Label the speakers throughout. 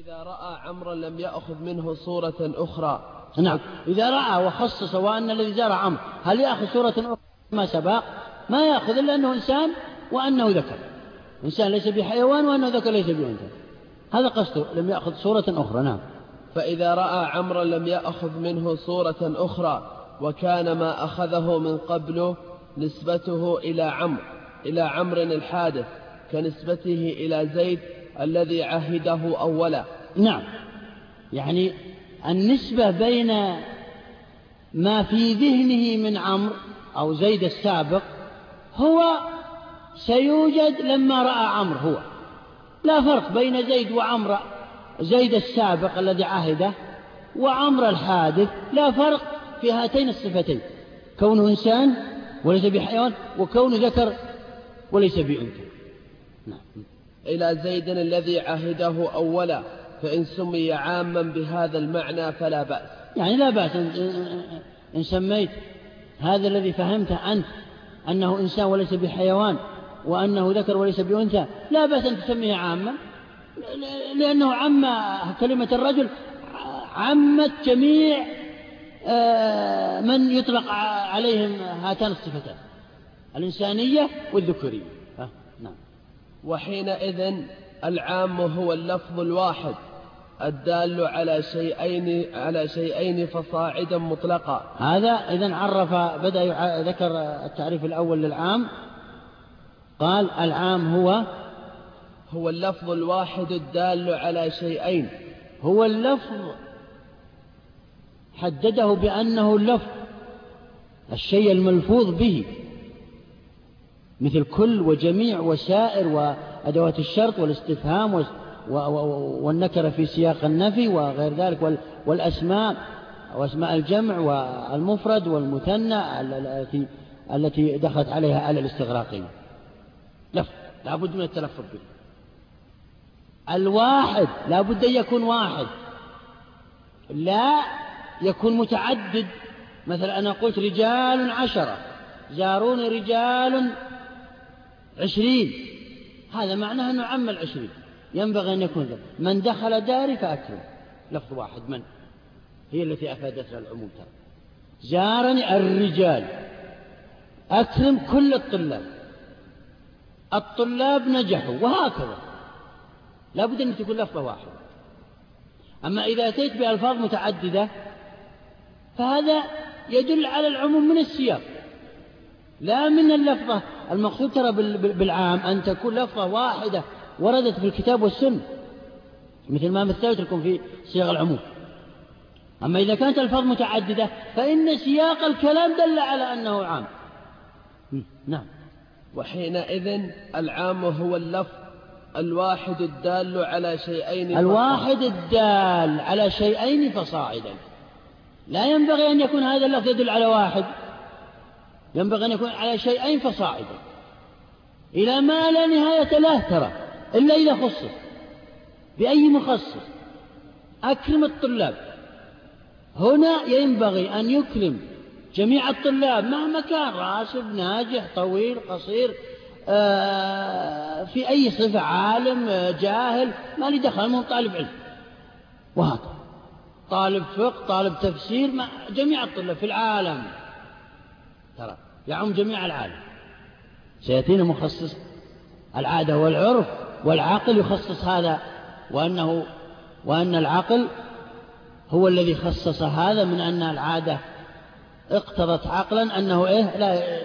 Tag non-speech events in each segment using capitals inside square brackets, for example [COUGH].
Speaker 1: فإذا رأى عمرا لم يأخذ منه صورة أخرى.
Speaker 2: نعم. إذا رأى وخصص وأن الذي زار عمرو هل يأخذ صورة أخرى؟ ما سبق. ما يأخذ إلا أنه إنسان وأنه ذكر. إنسان ليس بحيوان وأنه ذكر ليس بأنثى. هذا قصده لم يأخذ صورة أخرى. نعم.
Speaker 1: فإذا رأى عمرا لم يأخذ منه صورة أخرى وكان ما أخذه من قبل نسبته إلى عمرو إلى عمرو الحادث كنسبته إلى زيد الذي عهده أولا.
Speaker 2: نعم. يعني النسبة بين ما في ذهنه من عمرو أو زيد السابق هو سيوجد لما رأى عمرو هو. لا فرق بين زيد وعمرو. زيد السابق الذي عهده وعمرو الحادث لا فرق في هاتين الصفتين. كونه إنسان وليس بحيوان وكونه ذكر وليس بأنثى.
Speaker 1: نعم. إلى زيد الذي عهده أولا فإن سمي عاما بهذا المعنى فلا بأس.
Speaker 2: يعني لا بأس إن سميت هذا الذي فهمته أنت أنه إنسان وليس بحيوان وأنه ذكر وليس بأنثى لا بأس أن تسميه عاما. لأنه عم كلمة الرجل عمت جميع آه، من يطلق عليهم هاتان الصفتان الإنسانية والذكورية.
Speaker 1: وحينئذ العام هو اللفظ الواحد الدال على شيئين على شيئين فصاعدا مطلقا.
Speaker 2: هذا إذا عرف بدأ ذكر التعريف الأول للعام قال العام هو
Speaker 1: هو اللفظ الواحد الدال على شيئين.
Speaker 2: هو اللفظ حدده بأنه اللفظ الشيء الملفوظ به. مثل كل وجميع وسائر وأدوات الشرط والاستفهام والنكرة في سياق النفي وغير ذلك والأسماء وأسماء الجمع والمفرد والمثنى التي التي دخلت عليها آل الاستغراقية. لا بد من التلفظ به. الواحد لا بد أن يكون واحد. لا يكون متعدد. مثلا أنا قلت رجال عشرة زاروني رجال عشرين. هذا معناه أنه عم العشرين. ينبغي أن يكون ذلك. من دخل داري فأكرم. لفظ واحد. من؟ هي التي أفادتنا العموم. ترى زارني الرجال. أكرم كل الطلاب. الطلاب نجحوا. وهكذا. لا بد أن تكون لفظة واحدة. أما إذا أتيت بألفاظ متعددة فهذا يدل على العموم من السياق. لا من اللفظة. المقصود ترى بالعام أن تكون لفظة واحدة وردت في الكتاب والسنة. مثل ما مثلت لكم في صيغ العموم. أما إذا كانت الفاظ متعددة فإن سياق الكلام دل على أنه عام. نعم.
Speaker 1: وحينئذ العام هو اللفظ الواحد الدال على شيئين
Speaker 2: الواحد الدال على شيئين فصاعدا. لا ينبغي أن يكون هذا اللفظ يدل على واحد. ينبغي أن يكون على شيئين فصاعدا. إلى ما لا نهاية له ترى إلا إذا خصص بأي مخصص؟ أكرم الطلاب. هنا ينبغي أن يكرم جميع الطلاب مهما كان راسب ناجح طويل قصير آه، في أي صفة عالم جاهل ما لي دخل من طالب علم. وهكذا. طالب فقه طالب تفسير ما جميع الطلاب في العالم. ترى. يعم جميع العالم. سيأتينا مخصص العادة والعرف والعقل يخصص هذا وأنه وأن العقل هو الذي خصص هذا من أن العادة اقتضت عقلا أنه إيه لا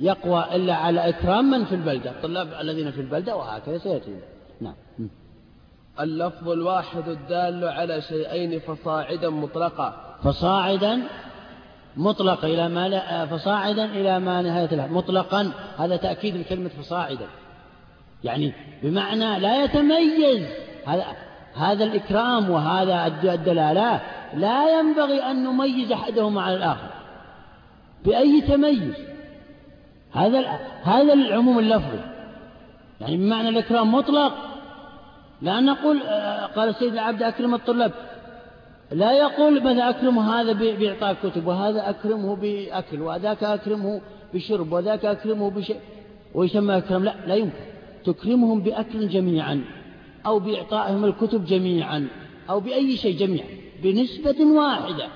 Speaker 2: يقوى إلا على إكرام من في البلدة. الطلاب الذين في البلدة وهكذا سيأتي نعم.
Speaker 1: اللفظ الواحد الدال على شيئين فصاعدا مطلقا.
Speaker 2: فصاعدا مطلق إلى ما لا فصاعدا إلى ما نهاية له مطلقا هذا تأكيد لكلمة فصاعدا. يعني بمعنى لا يتميز. هذا هذا الإكرام وهذا الدلالة لا ينبغي أن نميز أحدهما على الآخر. بأي تميز؟ هذا هذا العموم اللفظي. يعني بمعنى الإكرام مطلق. لا نقول آه، قال السيد العبد أكرم الطلاب. لا يقول مثلا أكرمه هذا بإعطاء كتب وهذا أكرمه بأكل وذاك أكرمه بشرب وذاك أكرمه بشيء ويسمى أكرم. لا لا يمكن. تكرمهم بأكل جميعا أو بإعطائهم الكتب جميعا أو بأي شيء جميعا بنسبة واحدة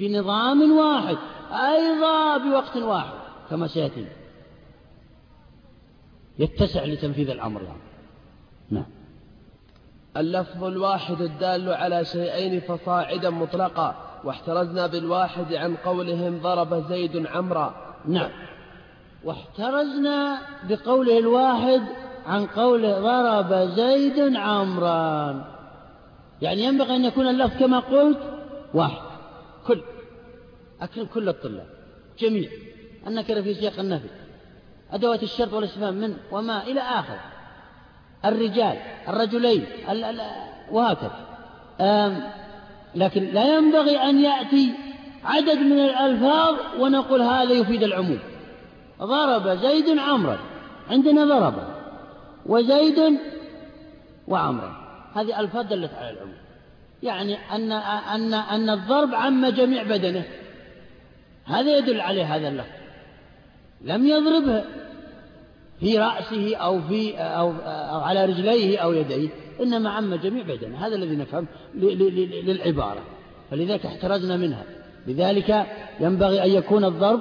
Speaker 2: بنظام واحد أيضا بوقت واحد كما سيأتي. يتسع لتنفيذ الأمر. نعم.
Speaker 1: اللفظ الواحد الدال على شيئين فصاعدا مطلقا واحترزنا بالواحد عن قولهم ضرب زيد عمرا.
Speaker 2: نعم. واحترزنا بقوله الواحد عن قوله ضرب زيد عمرا. يعني ينبغي أن يكون اللفظ كما قلت واحد. كل أكرم كل الطلاب. جميع. النكرة في سياق النفي. أدوات الشرط والاستفهام من وما إلى آخر. الرجال الرجلين وهكذا. لكن لا ينبغي أن يأتي عدد من الألفاظ ونقول هذا يفيد العموم. ضرب زيد عمرا عندنا ضرب. وزيد وعمرا. هذه ألفاظ دلت على العموم. يعني أن أن أن الضرب عم جميع بدنه. هذا يدل عليه هذا اللفظ. لم يضربه. في رأسه أو في أو, أو على رجليه أو يديه إنما عم جميع بدنه. هذا الذي نفهم للعبارة. فلذلك احترزنا منها. لذلك ينبغي أن يكون الضرب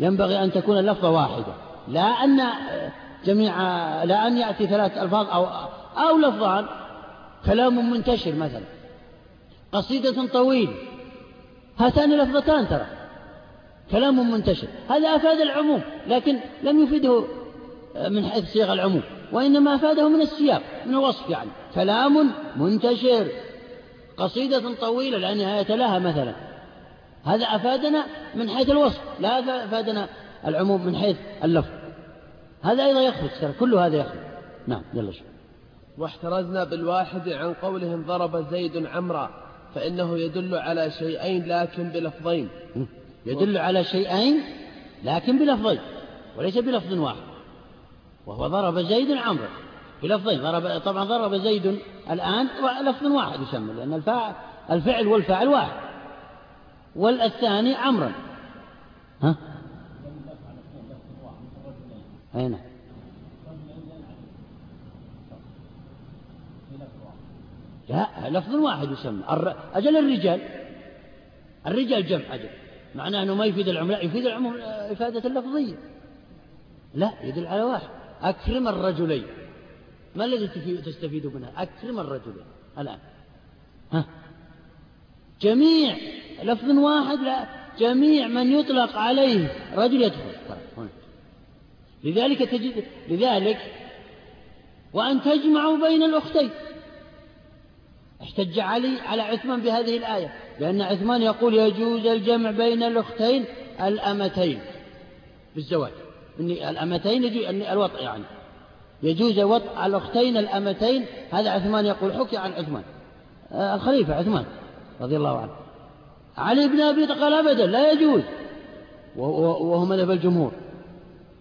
Speaker 2: ينبغي أن تكون اللفظة واحدة. لا أن جميع لا أن يأتي ثلاث ألفاظ أو أو لفظان. كلام منتشر مثلا. قصيدة طويلة. هاتان لفظتان ترى. كلام منتشر. هذا أفاد العموم لكن لم يفيده من حيث صيغ العموم وإنما أفاده من السياق من الوصف يعني. كلام منتشر. قصيدة طويلة لا نهاية لها مثلا. هذا أفادنا من حيث الوصف لا أفادنا العموم من حيث اللفظ. هذا أيضا يخرج كل هذا يخرج. نعم يلا شو.
Speaker 1: واحترزنا بالواحد عن قولهم ضرب زيد عمرا فإنه يدل على شيئين لكن بلفظين.
Speaker 2: يدل على شيئين لكن بلفظين وليس بلفظ واحد. وهو ضرب زيد عمرا بلفظين ضرب طبعا ضرب زيد الآن لفظ واحد يسمى لأن الفاعل الفعل والفاعل واحد. والثاني عمرا ها؟ أين. لا لفظ واحد يسمى. أجل الرجال. الرجال جمع أجل. معناه أنه ما يفيد العموم لا يفيد العموم إفادة اللفظية. لا يدل على واحد. أكرم الرجلين. ما الذي تستفيد منها؟ أكرم الرجلين. الآن. ها. جميع لفظ واحد لا جميع من يطلق عليه رجل يدخل. هنا. لذلك تجد لذلك وأن تجمعوا بين الأختين. احتج علي على عثمان بهذه الآية. لأن عثمان يقول يجوز الجمع بين الأختين الأمتين بالزواج. الأمتين يجوز الوطء يعني. يجوز وطء الأختين الأمتين. هذا عثمان يقول حكي عن عثمان. آه، الخليفة عثمان رضي الله عنه. علي بن أبي قال أبدا لا يجوز. وهو مذهب الجمهور.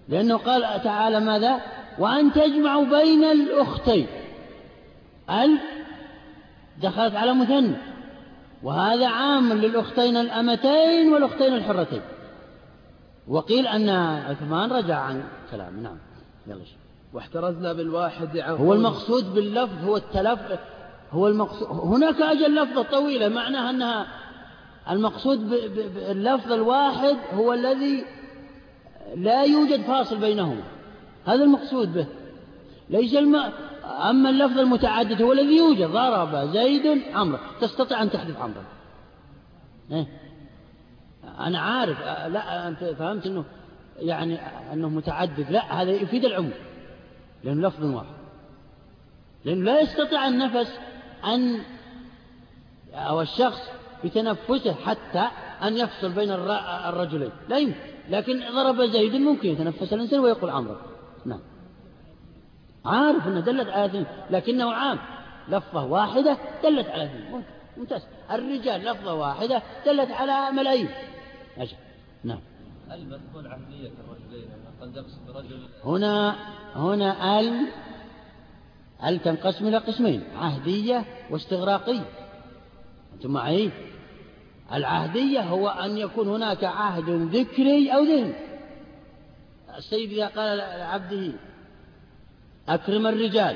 Speaker 2: لأنه قال تعالى ماذا؟ وأن تجمعوا بين الأختين. ال دخلت على مثنى. وهذا عام للأختين الأمتين والأختين الحرتين. وقيل أن عثمان رجع عن كلامه. نعم. يلا شو.
Speaker 1: واحترزنا بالواحد
Speaker 2: هو المقصود باللفظ هو التلف هو المقصود هناك أجل لفظة طويلة معناها أنها المقصود باللفظ الواحد هو الذي لا يوجد فاصل بينهما. هذا المقصود به. ليس الم... أما اللفظ المتعدد هو الذي يوجد ضرب زيد عمرو. تستطيع أن تحذف عمرو. إيه؟ أنا عارف لا أنت فهمت أنه يعني أنه متعدد. لا هذا يفيد العموم. لأنه لفظ واحد. لأنه لا يستطيع النفس أن أو الشخص بتنفسه حتى أن يفصل بين الرجلين. لا يمكن. لكن ضرب زيد ممكن يتنفس الإنسان ويقول عمرو. عارف أنه دلت على اثنين لكنه عام. لفظة واحدة دلت على اثنين ممتاز. الرجال لفظة واحدة دلت على ملايين. أجل. نعم.
Speaker 1: هل بتكون عهدية الرجلين
Speaker 2: هنا هنا ال ال تنقسم إلى قسمين عهدية واستغراقية. أنتم معي؟ العهدية هو أن يكون هناك عهد ذكري أو ذهني. السيد إذا قال لعبده أكرم الرجال.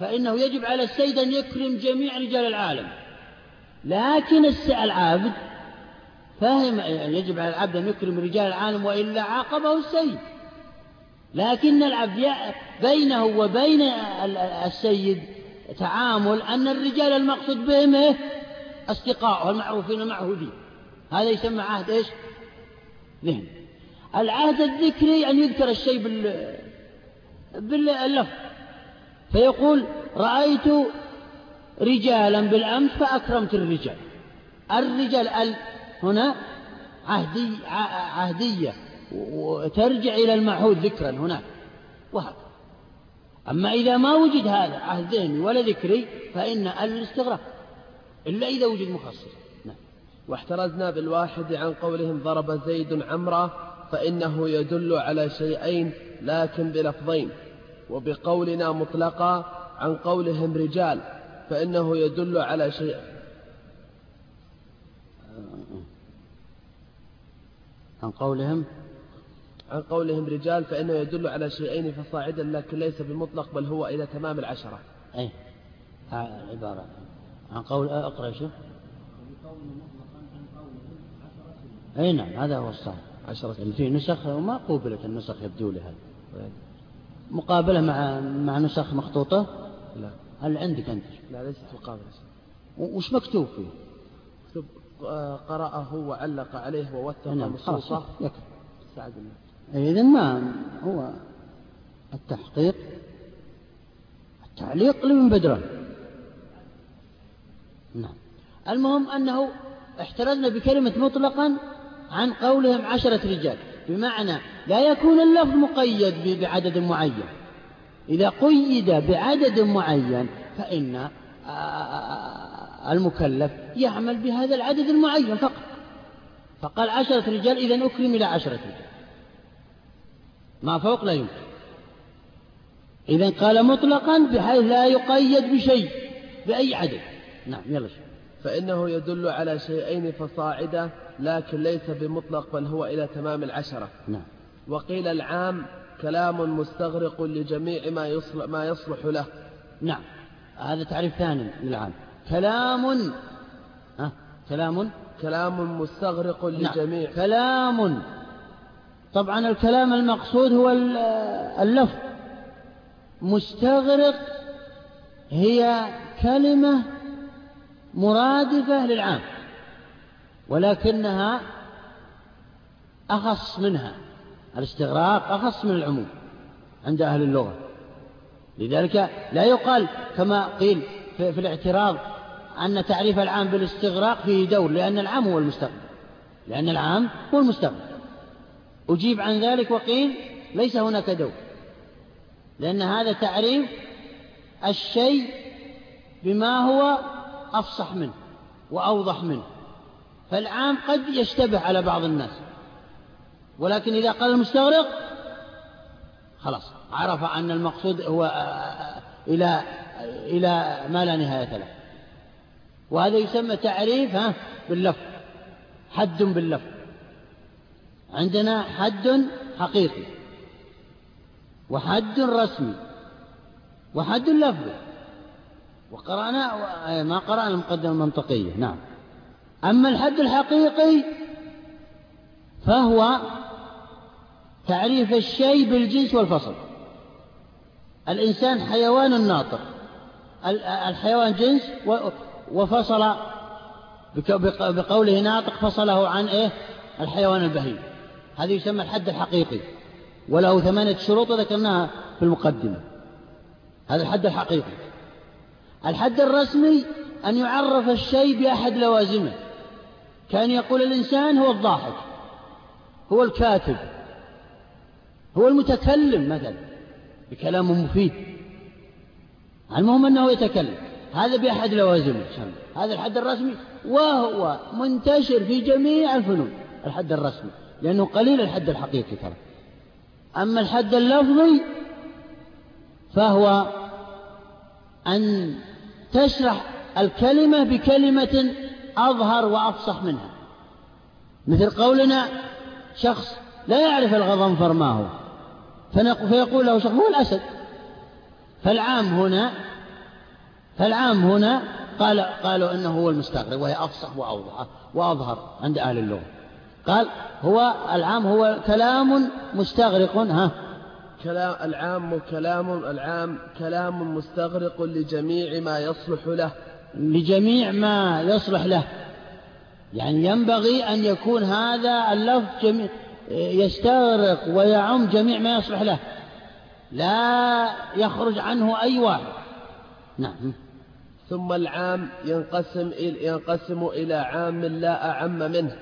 Speaker 2: فإنه يجب على السيد أن يكرم جميع رجال العالم. لكن العابد فاهم يجب على العبد أن يكرم رجال العالم وإلا عاقبه السيد. لكن العبد بينه وبين السيد تعامل أن الرجال المقصود بهم إيه؟ المعروفين المعهودين. هذا يسمى عهد إيش؟ ذهن. العهد الذكري أن يذكر الشيء بال باللفظ فيقول رأيت رجالا بالأمس فأكرمت الرجال. الرجال ال هنا عهدي عهدية وترجع إلى المعهود ذكرا هناك. وهكذا. أما إذا ما وجد هذا عهد ذهني ولا ذكري فإن الاستغراق. إلا إذا وجد مخصص. نعم.
Speaker 1: واحترزنا بالواحد عن قولهم ضرب زيد عمرا فإنه يدل على شيئين لكن بلفظين وبقولنا مطلقا عن قولهم رجال فإنه يدل على شيء.
Speaker 2: عن قولهم؟
Speaker 1: عن قولهم رجال فإنه يدل على شيئين فصاعدا لكن ليس بمطلق بل هو إلى تمام العشرة.
Speaker 2: أي عبارة. عن قول أقرأ شو أي نعم هذا هو الصحيح. عشرة. في نسخ وما قوبلت النسخ يبدو لي هذا مقابلة مع مع نسخ مخطوطة؟
Speaker 1: لا.
Speaker 2: هل عندك أنت؟
Speaker 1: لا ليست مقابلة.
Speaker 2: وش مكتوب فيه؟
Speaker 1: مكتوب آه، قرأه وعلق عليه ووثق نعم
Speaker 2: نصوصه يكفي سعد الله إذا ما هو التحقيق التعليق لمن بدره. نعم. المهم أنه احترزنا بكلمة مطلقا عن قولهم عشرة رجال. بمعنى لا يكون اللفظ مقيد بعدد معين. إذا قيد بعدد معين فإن المكلف يعمل بهذا العدد المعين فقط. فقال عشرة رجال إذا أكرم إلى عشرة رجال. ما فوق لا يمكن. إذا قال مطلقا بحيث لا يقيد بشيء بأي عدد. نعم يلا شيء
Speaker 1: فإنه يدل على شيئين فصاعدا لكن ليس بمطلق بل هو إلى تمام العشرة.
Speaker 2: نعم.
Speaker 1: وقيل العام كلام مستغرق لجميع ما يصلح, ما يصلح له.
Speaker 2: نعم. هذا تعريف ثاني للعام. كلام ها؟ كلام
Speaker 1: كلام مستغرق نعم. لجميع.
Speaker 2: نعم. كلام. طبعا الكلام المقصود هو اللفظ. مستغرق هي كلمة مرادفة للعام ولكنها أخص منها. الاستغراق أخص من العموم عند أهل اللغة. لذلك لا يقال كما قيل في, في الاعتراض أن تعريف العام بالاستغراق فيه دور لأن العام هو المستقبل. لأن العام هو المستقبل. أجيب عن ذلك وقيل ليس هناك دور. لأن هذا تعريف الشيء بما هو أفصح منه وأوضح منه. فالعام قد يشتبه على بعض الناس. ولكن إذا قال المستغرق خلاص عرف أن المقصود هو آه، آه، إلى إلى ما لا نهاية له. وهذا يسمى تعريف ها باللفظ حد باللفظ. عندنا حد حقيقي وحد رسمي وحد لفظي. وقرأنا ما قرأنا المقدمة المنطقية نعم. أما الحد الحقيقي فهو تعريف الشيء بالجنس والفصل. الإنسان حيوان ناطق. الحيوان جنس وفصل بقوله ناطق فصله عن إيه؟ الحيوان البهيم. هذا يسمى الحد الحقيقي. وله ثمانية شروط ذكرناها في المقدمة. هذا الحد الحقيقي. الحد الرسمي أن يعرف الشيء بأحد لوازمه. كأن يقول الإنسان هو الضاحك هو الكاتب. هو المتكلم مثلا بكلام مفيد. المهم أنه يتكلم. هذا بأحد لوازمه هذا الحد الرسمي. وهو منتشر في جميع الفنون. الحد الرسمي. لأنه قليل الحد الحقيقي ترى. أما الحد اللفظي فهو أن تشرح الكلمة بكلمة أظهر وأفصح منها. مثل قولنا شخص لا يعرف الغضنفر ما هو. فيقول له شخص هو الأسد. فالعام هنا فالعام هنا قال قالوا إنه هو المستغرق وهي أفصح واوضح وأظهر عند أهل اللغة. قال هو العام هو كلام مستغرق ها؟
Speaker 1: كلام العام كلام العام كلام مستغرق لجميع ما يصلح له.
Speaker 2: لجميع ما يصلح له. يعني ينبغي أن يكون هذا اللفظ جميع يستغرق ويعم جميع ما يصلح له. لا يخرج عنه أي واحد. نعم.
Speaker 1: ثم العام ينقسم ينقسم إلى عام لا أعم منه.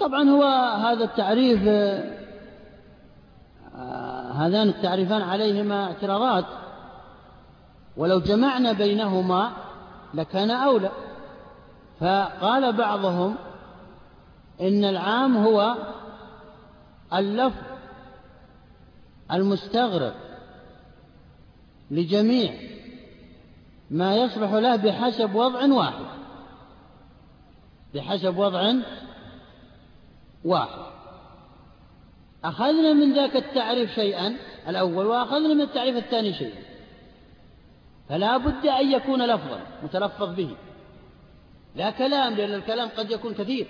Speaker 2: طبعا هو هذا التعريف آه، هذان التعريفان عليهما اعتراضات. ولو جمعنا بينهما لكان أولى. فقال بعضهم إن العام هو اللفظ المستغرق لجميع ما يصلح له بحسب وضع واحد. بحسب وضع واحد. أخذنا من ذاك التعريف شيئا الأول وأخذنا من التعريف الثاني شيئا. فلا بد أن يكون لفظا متلفظ به. لا كلام لأن الكلام قد يكون كثير.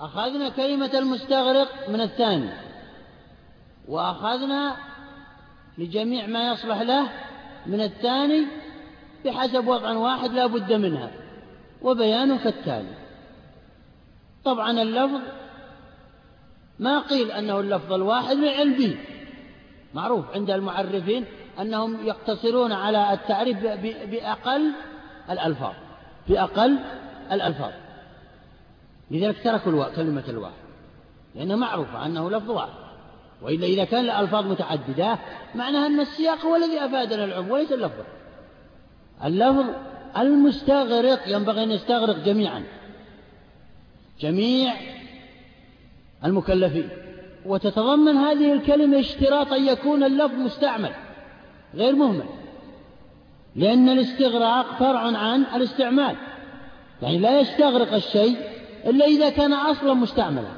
Speaker 2: وأخذنا كلمة المستغرق من الثاني وأخذنا لجميع ما يصلح له من الثاني بحسب وضع واحد لا بد منها وبيانه كالتالي. طبعا اللفظ ما قيل أنه اللفظ الواحد للعلم به معروف عند المعرفين أنهم يقتصرون على التعريف بأقل الألفاظ بأقل الألفاظ. لذلك تركوا كلمة الواحد لأنها معروفة أنه لفظ واحد وإلا إذا كان الألفاظ متعددة معناها أن السياق هو الذي أفادنا العم وليس اللفظ. اللفظ المستغرق ينبغي أن يستغرق جميعا. جميع المكلفين. وتتضمن هذه الكلمة اشتراط أن يكون اللفظ مستعمل غير مهمل. لأن الاستغراق فرع عن الاستعمال. يعني لا يستغرق الشيء إلا إذا كان أصلا مستعملا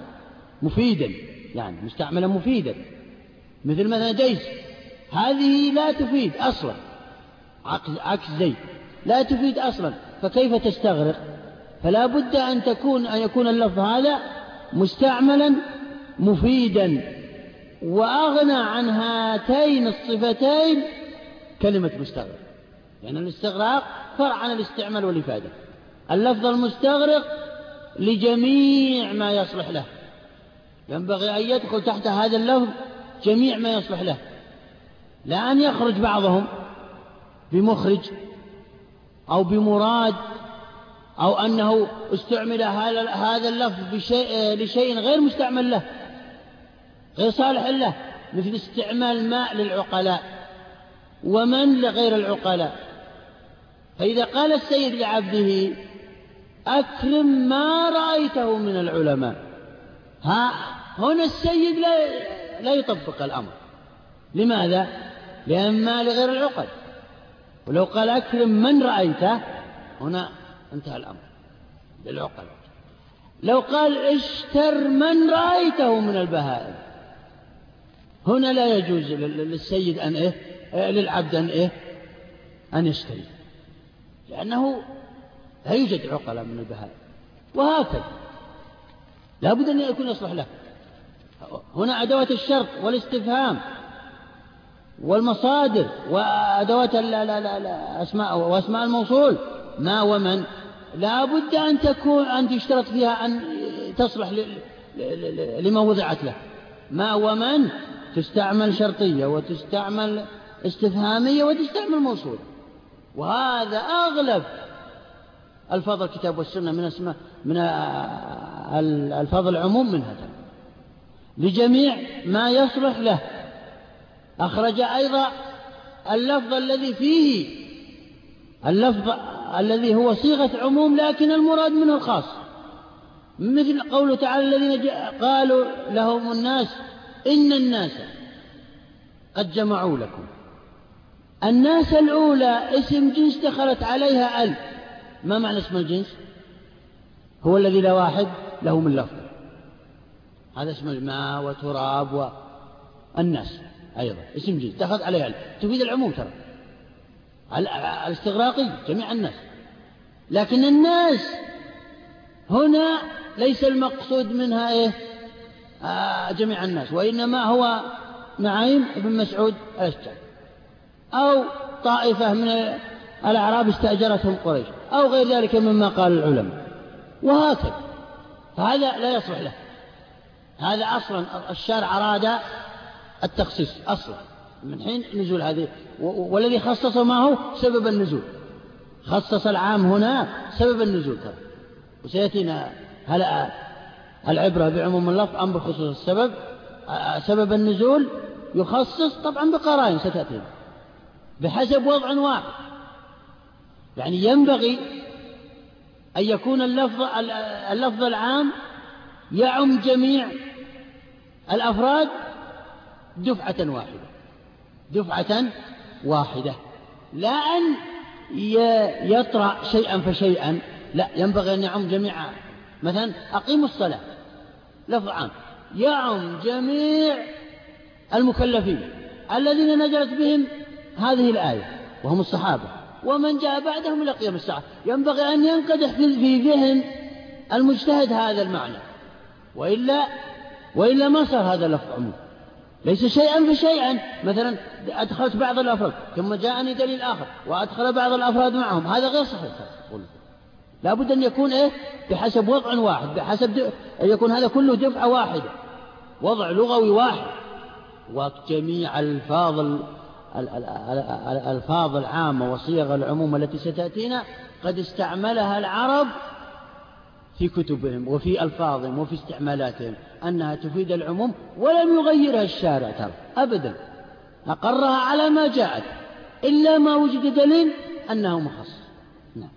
Speaker 2: مفيدا يعني مستعملا مفيدا. مثل مثلا جيش هذه لا تفيد أصلا. عكس زيد لا تفيد أصلا. فكيف تستغرق؟ فلا بد أن تكون أن يكون اللفظ هذا مستعملا مفيدا. وأغنى عن هاتين الصفتين كلمة مستغرق. يعني الاستغراق فرع عن الاستعمال والإفادة. اللفظ المستغرق لجميع ما يصلح له. ينبغي أن يدخل تحت هذا اللفظ جميع ما يصلح له. لا أن يخرج بعضهم بمخرج أو بمراد أو أنه استعمل هذا اللفظ بشيء لشيء غير مستعمل له غير صالح له مثل استعمال ماء للعقلاء ومن لغير العقلاء. فإذا قال السيد لعبده أكرم ما رأيته من العلماء. ها هنا السيد لا لا يطبق الأمر. لماذا؟ لأن ما لغير العقل. ولو قال أكرم من رأيته هنا انتهى الأمر. بالعقل لو قال اشتر من رأيته من البهائم. هنا لا يجوز للسيد أن إيه للعبد أن إيه أن يشتري. لأنه لا يوجد عقلاء من البهائم. وهكذا. لا بد أن يكون يصلح له هنا أدوات الشرط والاستفهام والمصادر وأدوات الأسماء وأسماء الموصول. ما ومن. لا بد أن تكون أن تشترط فيها أن تصلح لما وضعت له. ما ومن. تستعمل شرطية وتستعمل استفهامية وتستعمل موصولة وهذا أغلب الفاظ الكتاب والسنة من اسماء من الفاظ العموم منها. لجميع ما يصلح له. أخرج أيضا اللفظ الذي فيه اللفظ الذي هو صيغة عموم لكن المراد منه الخاص. مثل قوله تعالى الذين قالوا لهم الناس إن الناس قد جمعوا لكم. الناس الأولى اسم جنس دخلت عليها ال ما معنى اسم الجنس؟ هو الذي لا واحد له من لفظ. هذا اسم الماء وتراب والناس أيضا اسم جنس. دخلت عليها تفيد العموم ترى. الاستغراقي جميع الناس. لكن الناس هنا ليس المقصود منها إيه؟ آه جميع الناس. وإنما هو نعيم بن مسعود الأشجعي. أو طائفة من الأعراب استأجرتهم قريش. أو غير ذلك مما قال العلماء. وهكذا. فهذا لا يصلح له. هذا أصلا الشارع أراد التخصيص أصلا. من حين نزول هذه والذي خصص ما هو؟ سبب النزول. خصص العام هنا سبب النزول. ترى. وسيأتينا هل العبرة بعموم اللفظ أم بخصوص السبب؟ سبب النزول يخصص طبعا بقرائن ستأتينا. بحسب وضع واحد. يعني ينبغي أن يكون اللفظ اللفظ العام يعم جميع الأفراد دفعة واحدة. دفعة واحدة. لا أن يطرأ شيئا فشيئا. لا ينبغي أن يعم جميع مثلا أقيموا الصلاة. لفظ عام. يعم جميع المكلفين الذين نزلت بهم هذه الآية وهم الصحابة. ومن جاء بعدهم إلى قيام الساعة. ينبغي أن ينقدح في ذهن المجتهد هذا المعنى. وإلا وإلا ما صار هذا اللفظ عموم ليس شيئا فشيئا. مثلا أدخلت بعض الأفراد ثم جاءني دليل آخر وأدخل بعض الأفراد معهم. هذا غير صحيح. لا بد أن يكون إيه؟ بحسب وضع واحد بحسب أن يكون هذا كله دفعة واحدة. وضع لغوي واحد. وجميع ألفاظ الألفاظ العامة وصيغ العموم التي ستأتينا قد استعملها العرب في كتبهم وفي ألفاظهم وفي استعمالاتهم أنها تفيد العموم ولم يغيرها الشارع ترى أبدا. أقرها على ما جاءت إلا ما وجد دليل أنه مخصص نعم.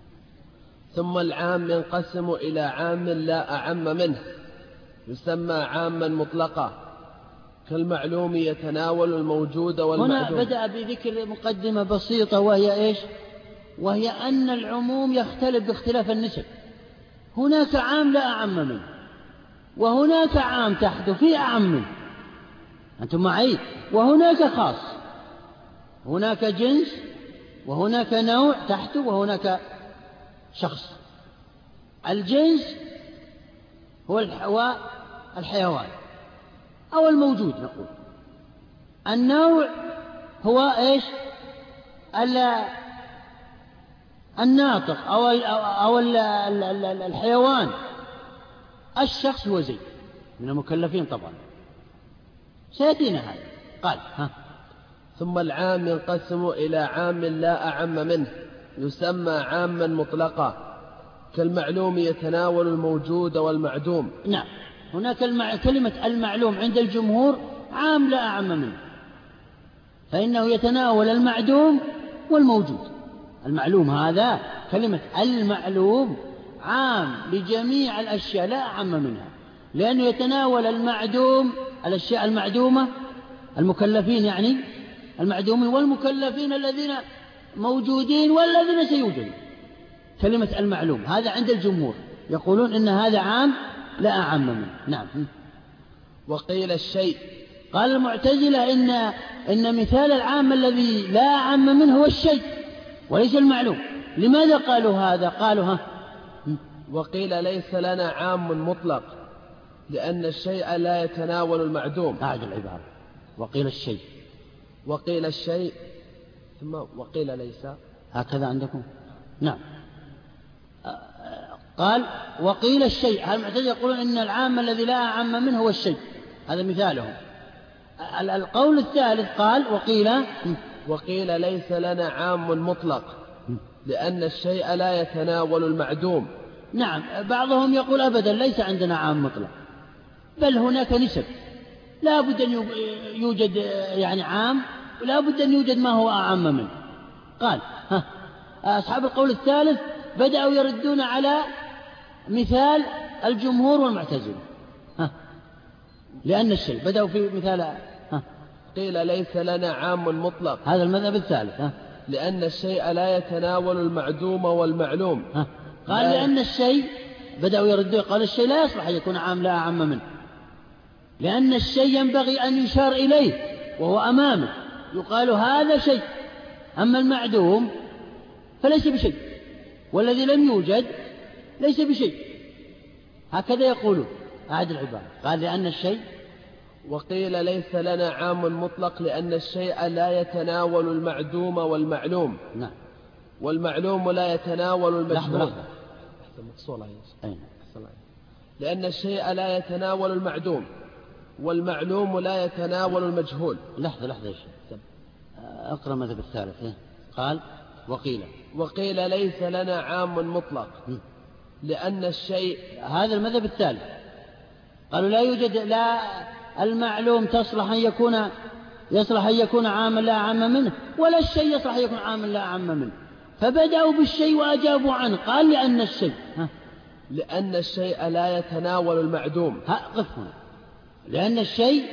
Speaker 1: ثم العام ينقسم إلى عام لا أعم منه يسمى عاما مطلقا. كالمعلوم يتناول الموجود والمعدوم.
Speaker 2: هنا بدأ بذكر مقدمة بسيطة وهي إيش؟ وهي أن العموم يختلف باختلاف النسب. هناك عام لا أعم منه وهناك عام تحته في أعم منه. أنتم معي؟ وهناك خاص هناك جنس وهناك نوع تحته وهناك شخص. الجنس هو الحيوان. أو الموجود نقول. النوع هو إيش؟ الناطق أو أو الحيوان. الشخص هو زيد من المكلفين طبعا. سيأتينا هذا. قال ها.
Speaker 1: ثم العام ينقسم إلى عام لا أعم منه يسمى عاما مطلقا كالمعلوم يتناول الموجود والمعدوم.
Speaker 2: نعم. هناك المع... كلمة المعلوم عند الجمهور عام لا أعم منه. فإنه يتناول المعدوم والموجود. المعلوم هذا كلمة المعلوم عام لجميع الأشياء لا أعم منها. لأنه يتناول المعدوم الأشياء المعدومة المكلفين يعني المعدومين والمكلفين الذين موجودين والذين سيوجدون كلمة المعلوم هذا عند الجمهور. يقولون إن هذا عام لا أعم منه. نعم.
Speaker 1: وقيل الشيء.
Speaker 2: قال المعتزلة إن إن مثال العام الذي لا أعم منه هو الشيء وليس المعلوم. لماذا قالوا هذا؟ قالوا ها.
Speaker 1: وقيل ليس لنا عام مطلق لأن الشيء لا يتناول المعدوم.
Speaker 2: أعد العبارة. وقيل الشيء.
Speaker 1: وقيل الشيء ثم وقيل ليس.
Speaker 2: هكذا عندكم. نعم. قال وقيل الشيء المعتزلة يقولون إن العام الذي لا أعم منه هو الشيء؟ هذا مثالهم. القول الثالث قال وقيل
Speaker 1: وقيل ليس لنا عام مطلق لأن الشيء لا يتناول المعدوم.
Speaker 2: نعم بعضهم يقول أبدا ليس عندنا عام مطلق بل هناك نسب. لا بد أن يوجد يعني عام ولا بد أن يوجد ما هو أعم منه. قال ها أصحاب القول الثالث بدأوا يردون على مثال الجمهور والمعتزلة. لأن الشيء بدأوا في مثال ها.
Speaker 1: قيل ليس لنا عام مطلق.
Speaker 2: هذا المذهب الثالث ها.
Speaker 1: لأن الشيء لا يتناول المعدوم والمعلوم.
Speaker 2: ها. قال لأن الشيء بدأوا يردون قال الشيء لا يصلح أن يكون عام لا أعم منه. لأن الشيء ينبغي أن يشار إليه وهو أمامه. يقال هذا شيء. أما المعدوم فليس بشيء. والذي لم يوجد ليس بشيء. هكذا يقولون أعد العبارة قال لأن الشيء
Speaker 1: وقيل ليس لنا عام مطلق لأن الشيء لا يتناول المعدوم والمعلوم.
Speaker 2: نعم.
Speaker 1: والمعلوم لا يتناول المجهول.
Speaker 2: لحظة. لحظة
Speaker 1: أين لأن الشيء لا يتناول المعدوم والمعلوم لا يتناول المجهول.
Speaker 2: لحظة لحظة يا شيخ. أقرأ مذهب الثالث. إيه؟ قال وقيل.
Speaker 1: وقيل ليس لنا عام مطلق. لأن الشيء
Speaker 2: هذا المذهب الثالث قالوا لا يوجد لا المعلوم تصلح أن يكون يصلح أن يكون عاما لا أعم منه ولا الشيء يصلح أن يكون عاما لا أعم منه. فبدأوا بالشيء وأجابوا عنه. قال لأن الشيء ها.
Speaker 1: لأن الشيء لا يتناول المعدوم.
Speaker 2: ها قف هنا. لأن الشيء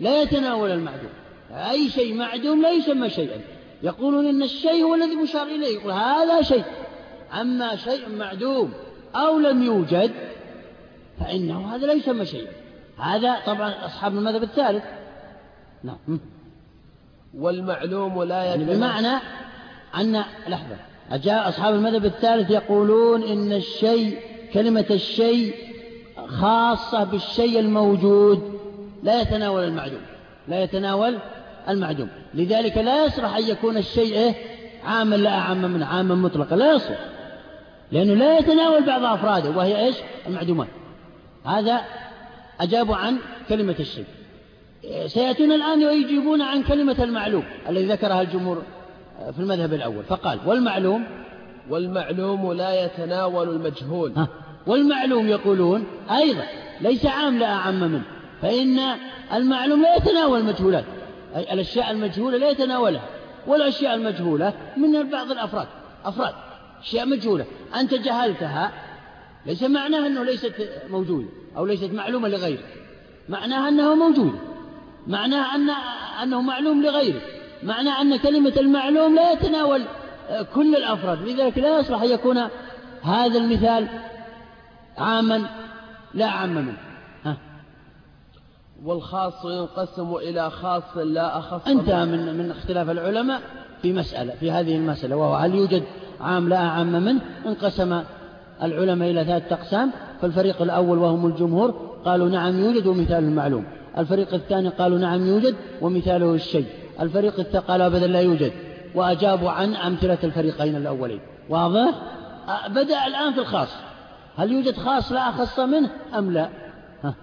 Speaker 2: لا يتناول المعدوم. أي شيء معدوم لا يسمى شيئا. يقولون إن الشيء هو الذي مشار إليه يقول هذا شيء. أما شيء معدوم أو لم يوجد فإنه هذا لا يسمى شيئا. هذا طبعا أصحاب المذهب الثالث. نعم.
Speaker 1: والمعلوم لا
Speaker 2: يعني بمعنى أن لحظة. أجاء أصحاب المذهب الثالث يقولون إن الشيء كلمة الشيء خاصة بالشيء الموجود لا يتناول المعدوم. لا يتناول المعدوم. لذلك لا يصلح أن يكون الشيء إيه؟ عاما لا أعم من عاما مطلقا. لا يصلح. لأنه لا يتناول بعض أفراده وهي إيش؟ المعدومات. هذا أجابوا عن كلمة الشيء سيأتون الآن ويجيبون عن كلمة المعلوم الذي ذكرها الجمهور في المذهب الأول. فقال والمعلوم
Speaker 1: والمعلوم لا يتناول المجهول.
Speaker 2: ها والمعلوم يقولون أيضا ليس عام لا أعم منه. فإن المعلوم لا يتناول المجهولات. الأشياء المجهولة لا يتناولها. والأشياء المجهولة من بعض الأفراد. أفراد. أشياء مجهولة. أنت جهلتها ليس معناه أنه ليست موجودة أو ليست معلومة لغيرك. معناها أنه موجودة. معناه أن أنه معلوم لغيره معناه أن كلمة المعلوم لا يتناول كل الأفراد. لذلك لا يصلح أن يكون هذا المثال عاما لا عام منه. ها.
Speaker 1: والخاص ينقسم إلى خاص لا أخص
Speaker 2: انتهى من من اختلاف العلماء في مسألة في هذه المسألة وهو هل يوجد عام لا أعم منه انقسم العلماء إلى ثلاثة أقسام. فالفريق الأول وهم الجمهور قالوا نعم يوجد ومثال المعلوم. الفريق الثاني قالوا نعم يوجد ومثاله الشيء. الفريق الثالث قال أبدا لا يوجد. وأجابوا عن أمثلة الفريقين الأولين. واضح؟ بدأ الآن في الخاص. هل يوجد خاص لا أخص منه أم لا؟ ها.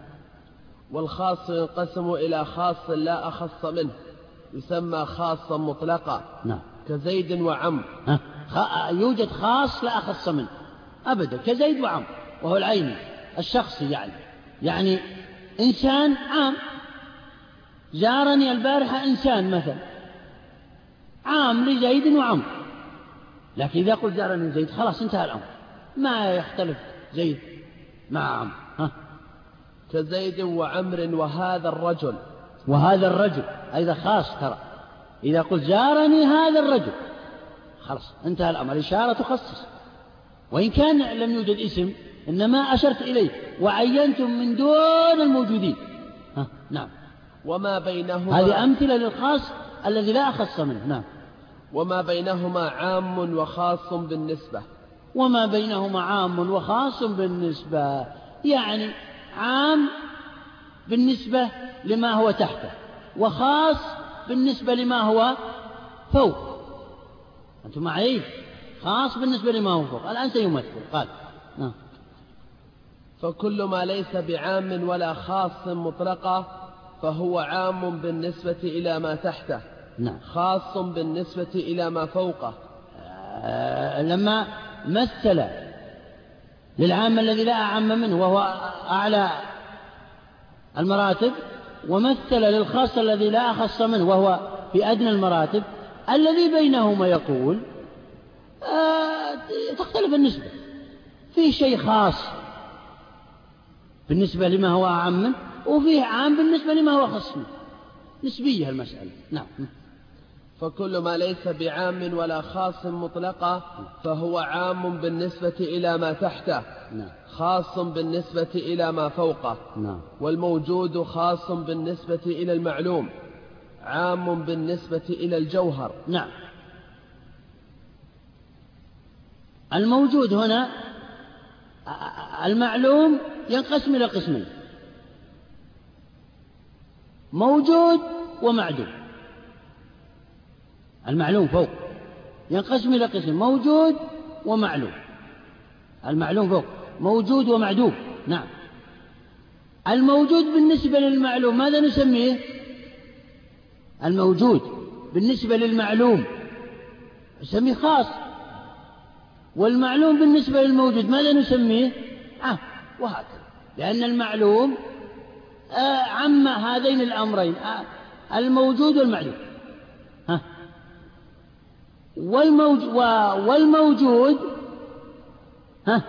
Speaker 1: والخاص ينقسم إلى خاص لا أخص منه. يسمى خاصا مطلقا.
Speaker 2: نعم.
Speaker 1: كزيد وعم.
Speaker 2: يوجد خاص لا أخص منه. أبدا كزيد وعم وهو العيني الشخصي يعني. يعني إنسان عام. زارني البارحة إنسان مثلا. عام لزيد وعم. لكن إذا قلت زارني زيد خلاص انتهى الأمر. ما يختلف زيد مع عم. ها؟
Speaker 1: كزيد وعمر وهذا الرجل.
Speaker 2: وهذا الرجل أيضا خاص ترى. إذا قلت زارني هذا الرجل خلاص انتهى الأمر إشارة تخصص. وإن كان لم يوجد اسم إنما أشرت إليه وعينتم من دون الموجودين. ها نعم.
Speaker 1: وما بينهما
Speaker 2: هذه أمثلة للخاص الذي لا أخص منه نعم.
Speaker 1: وما بينهما عام وخاص بالنسبة.
Speaker 2: وما بينهما عام وخاص بالنسبة يعني عام بالنسبة لما هو تحته وخاص بالنسبة لما هو فوق. أنتم معي؟ خاص بالنسبة لما هو فوق. الآن سيمثل. قال. نعم.
Speaker 1: فكل ما ليس بعام ولا خاص مطلقة فهو عام بالنسبة إلى ما تحته.
Speaker 2: نعم.
Speaker 1: خاص بالنسبة إلى ما فوقه.
Speaker 2: آه لما مثل للعام الذي لا أعم منه وهو أعلى المراتب ومثل للخاص الذي لا أخص منه وهو في أدنى المراتب الذي بينهما يقول آه تختلف النسبة. في شيء خاص بالنسبة لما هو أعم منه وفيه عام بالنسبة لما هو خص منه. نسبية المسألة. نعم.
Speaker 1: فكل ما ليس بعام ولا خاص مطلقة فهو عام بالنسبة إلى ما تحته
Speaker 2: نعم.
Speaker 1: خاص بالنسبة إلى ما فوقه
Speaker 2: نعم.
Speaker 1: والموجود خاص بالنسبة إلى المعلوم عام بالنسبة إلى الجوهر
Speaker 2: نعم الموجود هنا المعلوم ينقسم إلى قسمين موجود ومعدوم المعلوم فوق. ينقسم إلى قسم موجود ومعلوم. المعلوم فوق موجود ومعدوم. نعم. الموجود بالنسبة للمعلوم ماذا نسميه؟ الموجود بالنسبة للمعلوم. نسميه خاص. والمعلوم بالنسبة للموجود ماذا نسميه؟ عام وهكذا. لأن المعلوم آه، عم هذين الأمرين آه، الموجود والمعلوم. والموجود, والموجود ها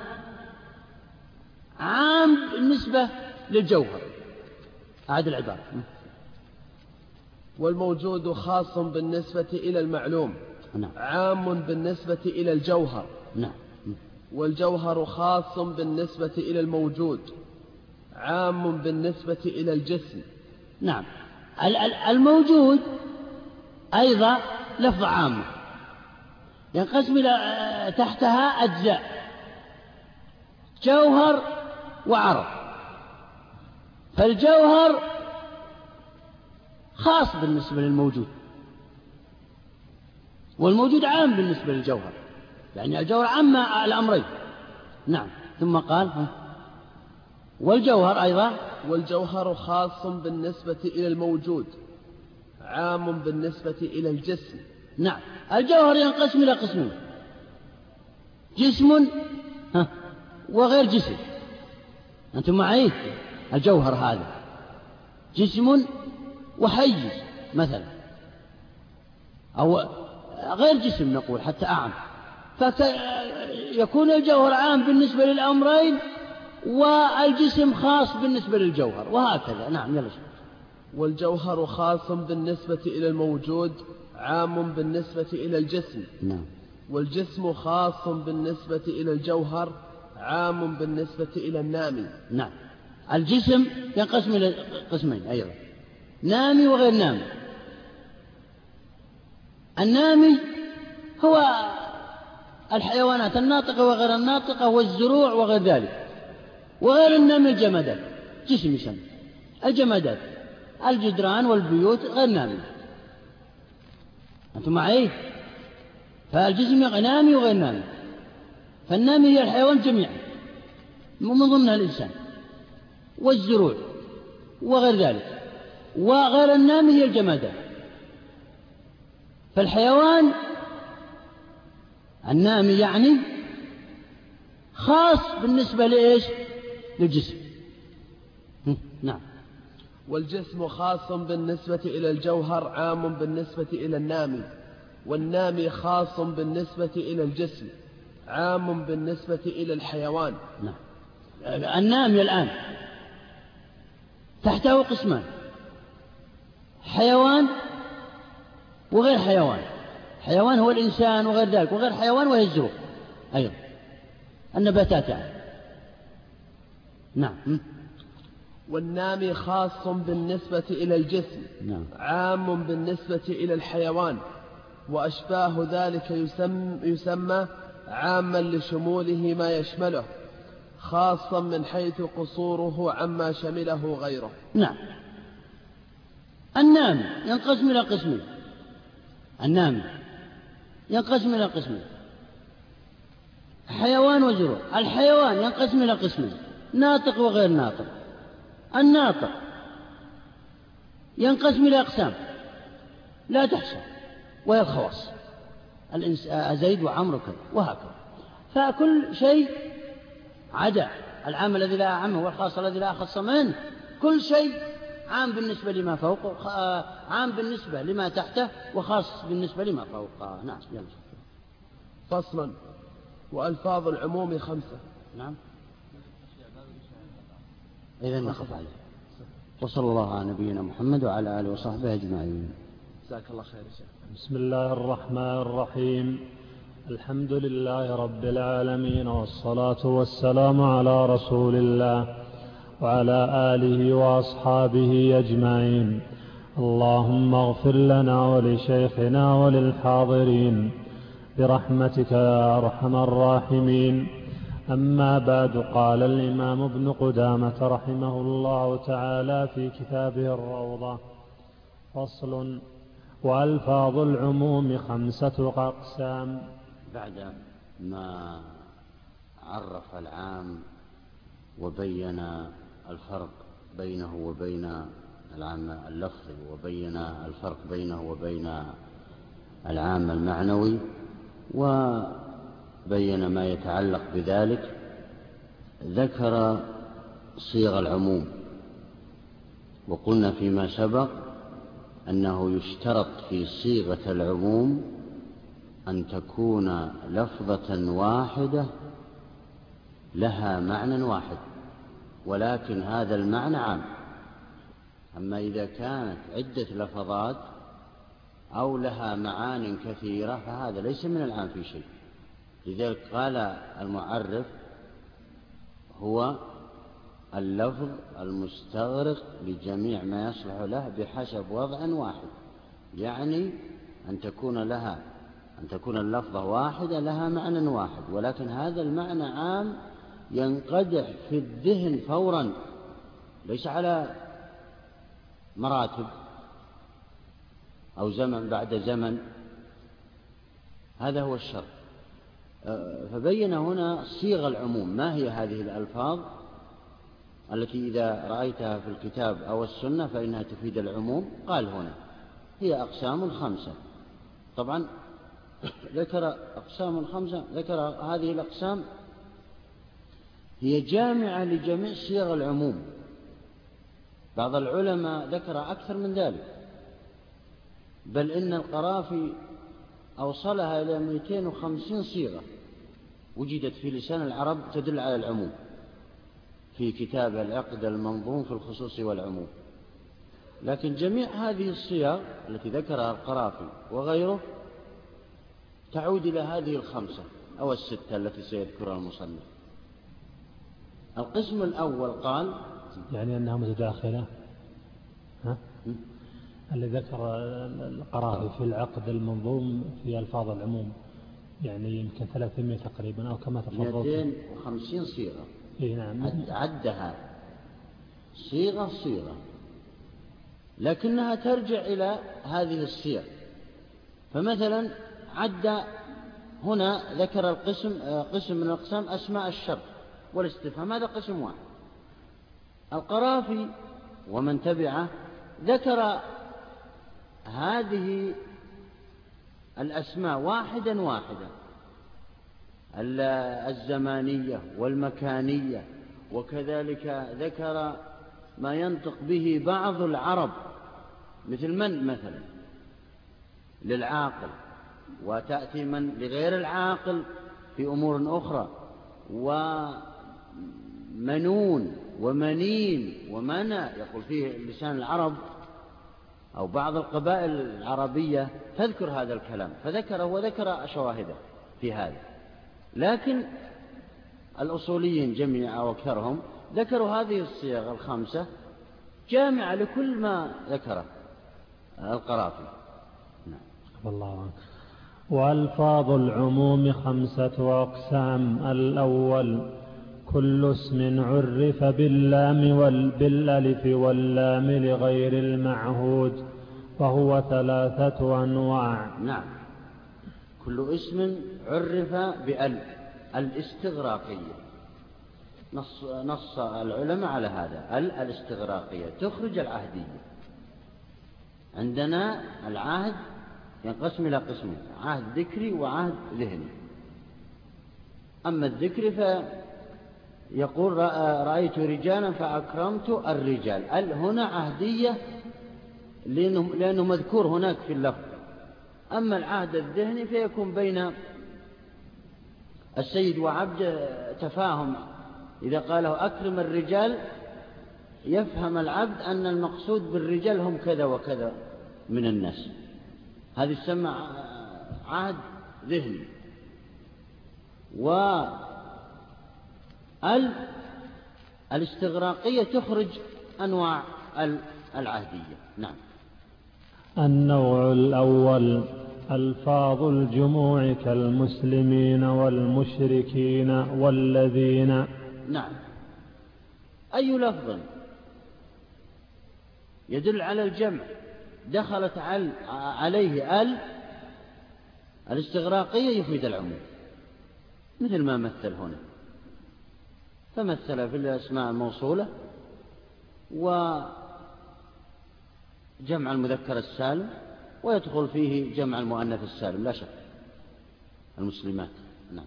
Speaker 2: عام بالنسبة للجوهر. أعد العبارة.
Speaker 1: والموجود خاص بالنسبة إلى المعلوم نعم. عام بالنسبة إلى الجوهر.
Speaker 2: نعم.
Speaker 1: والجوهر خاص بالنسبة إلى الموجود عام بالنسبة إلى الجسم.
Speaker 2: نعم. الموجود أيضا لفظ عامة ينقسم إلى تحتها أجزاء. جوهر وعرض. فالجوهر خاص بالنسبة للموجود والموجود عام بالنسبة للجوهر. يعني الجوهر عام الأمرين. نعم. ثم قال والجوهر أيضا؟
Speaker 1: والجوهر خاص بالنسبة إلى الموجود عام بالنسبة إلى الجسم.
Speaker 2: نعم. الجوهر ينقسم إلى قسمين. جسم وغير جسم. أنتم معي؟ الجوهر هذا. جسم وحيز مثلا. أو غير جسم نقول حتى أعم. فيكون الجوهر عام بالنسبة للأمرين والجسم خاص بالنسبة للجوهر وهكذا. نعم يلا
Speaker 1: والجوهر خاص بالنسبة إلى الموجود عام بالنسبة إلى الجسم.
Speaker 2: نعم.
Speaker 1: والجسم خاص بالنسبة إلى الجوهر عام بالنسبة إلى النامي.
Speaker 2: نعم. الجسم ينقسم إلى قسمين أيضا. نامي وغير نامي. النامي هو الحيوانات الناطقة وغير الناطقة والزروع وغير ذلك. وغير النامي الجمادات. جسم يسمى. الجمادات. الجدران والبيوت غير نامي. أنتم معي؟ فالجسم نامي وغير نامي فالنامي هي الحيوان جميعا من ضمنها الإنسان والزروع وغير ذلك وغير النامي هي الجمادات فالحيوان النامي يعني خاص بالنسبة لإيش؟ للجسم. نعم.
Speaker 1: والجسم خاص بالنسبة إلى الجوهر عام بالنسبة إلى النامي والنامي خاص بالنسبة إلى الجسم عام بالنسبة إلى الحيوان.
Speaker 2: نعم. النامي الآن. تحته قسمان. حيوان وغير حيوان. حيوان هو الإنسان وغير ذلك وغير حيوان وهي الزروع أيضا. النباتات يعني. نعم.
Speaker 1: والنامي خاص بالنسبة إلى الجسم
Speaker 2: نعم.
Speaker 1: عام بالنسبة إلى الحيوان وأشباه ذلك يسمى, يسمى عاما لشموله ما يشمله خاصا من حيث قصوره عما شمله غيره.
Speaker 2: نعم. النامي ينقسم إلى قسمين. النامي ينقسم إلى قسمين. حيوان وزروع الحيوان ينقسم إلى قسمين ناطق وغير ناطق. الناطق ينقسم إلى أقسام. لا تحصى وهي الخواص. زيد وعمر وكذا وهكذا. فكل شيء عدا. العام الذي لا عامه والخاص الذي لا خص منه. كل شيء عام بالنسبة لما فوقه عام بالنسبة لما تحته وخاص بالنسبة لما فوقه. نعم
Speaker 1: فصلا. وألفاظ العموم خمسة.
Speaker 2: نعم. إذا نقف عليه. وصلى الله على نبينا محمد وعلى آله وصحبه أجمعين.
Speaker 1: جزاك الله خير شيخ.
Speaker 3: بسم الله الرحمن الرحيم. الحمد لله رب العالمين والصلاة والسلام على رسول الله وعلى آله وأصحابه برحمتك يا أرحم الراحمين. أما بعد قال الإمام ابن قدامة رحمه الله تعالى في كتابه الروضة فصل وألفاظ العموم خمسة أقسام.
Speaker 2: بعد ما عرف العام وبين الفرق بينه وبين العام اللفظي وبين الفرق بينه وبين العام المعنوي وبين ما يتعلق بذلك ذكر صيغ العموم وقلنا فيما سبق أنه يشترط في صيغة العموم أن تكون لفظة واحدة لها معنى واحد ولكن هذا المعنى عام. أما إذا كانت عدة لفظات أو لها معان كثيرة فهذا ليس من العام في شيء. لذلك قال المعرف هو اللفظ المستغرق لجميع ما يصلح له بحسب وضع واحد. يعني أن تكون لها أن تكون اللفظة واحدة لها معنى واحد ولكن هذا المعنى عام ينقدح في الذهن فورا ليس على مراتب أو زمن بعد زمن. هذا هو الشر فبين هنا صيغ العموم. ما هي هذه الألفاظ التي إذا رأيتها في الكتاب أو السنة فإنها تفيد العموم؟ قال هنا هي أقسام خمسة. طبعا ذكر أقسام خمسة ذكر هذه الأقسام. هي جامعة لجميع صيغ العموم. بعض العلماء ذكر أكثر من ذلك. بل إن القرافي أوصلها إلى 250 صيغة. وجدت في لسان العرب تدل على العموم في كتاب العقد المنظوم في الخصوص والعموم. لكن جميع هذه الصيغ التي ذكرها القرافي وغيره تعود إلى هذه الخمسة أو الستة التي سيذكرها المصنف. القسم الأول قال
Speaker 3: يعني أنها متداخلة؟ ها؟ اللي ذكر القرافي في العقد المنظوم في ألفاظ العموم. يعني يمكن 300 تقريبا أو كما تفضلت.
Speaker 2: 250 صيغة.
Speaker 3: إي نعم.
Speaker 2: عدها. صيغة صيغة. لكنها ترجع إلى هذه الصيغ. فمثلا عد هنا ذكر القسم قسم من الأقسام أسماء الشر والاستفهام هذا قسم واحد. القرافي ومن تبعه ذكر هذه الأسماء واحدا واحدا. الزمانية والمكانية وكذلك ذكر ما ينطق به بعض العرب مثل من مثلا؟ للعاقل وتأتي من لغير العاقل في أمور أخرى ومنون ومنين ومنى يقول فيه لسان العرب أو بعض القبائل العربية تذكر هذا الكلام فذكره وذكر شواهده في هذا. لكن الأصوليين جميعا وأكثرهم ذكروا هذه الصيغ الخمسة جامعة لكل ما ذكره القرافي
Speaker 3: نعم. الله عنك. وألفاظ العموم خمسة أقسام الأول كل اسم عرف باللام والبالالف واللام لغير المعهود فهو ثلاثة أنواع.
Speaker 2: نعم. كل اسم عرف بأل الاستغراقية. نص, نص العلماء على هذا. ال الاستغراقية. تخرج العهدية. عندنا العهد ينقسم إلى قسمين عهد ذكري وعهد ذهني. أما الذكري فيقول رأيت رجالا فأكرمت الرجال. ال هنا عهدية؟ لأنه, لأنه مذكور هناك في اللفظ. أما العهد الذهني فيكون بين السيد وعبد تفاهم. إذا قاله أكرم الرجال يفهم العبد أن المقصود بالرجال هم كذا وكذا من الناس. هذه تسمى عهد ذهني. و الاستغراقية تخرج أنواع العهدية. نعم.
Speaker 3: النوع الأول ألفاظ الجموع كالمسلمين والمشركين والذين.
Speaker 2: نعم. أي لفظ يدل على الجمع؟ دخلت عليه ال الاستغراقية يفيد العموم. مثل ما مثل هنا. فمثل في الأسماء الموصولة وجمع المذكر السالم ويدخل فيه جمع المؤنث السالم لا شك. المسلمات نعم.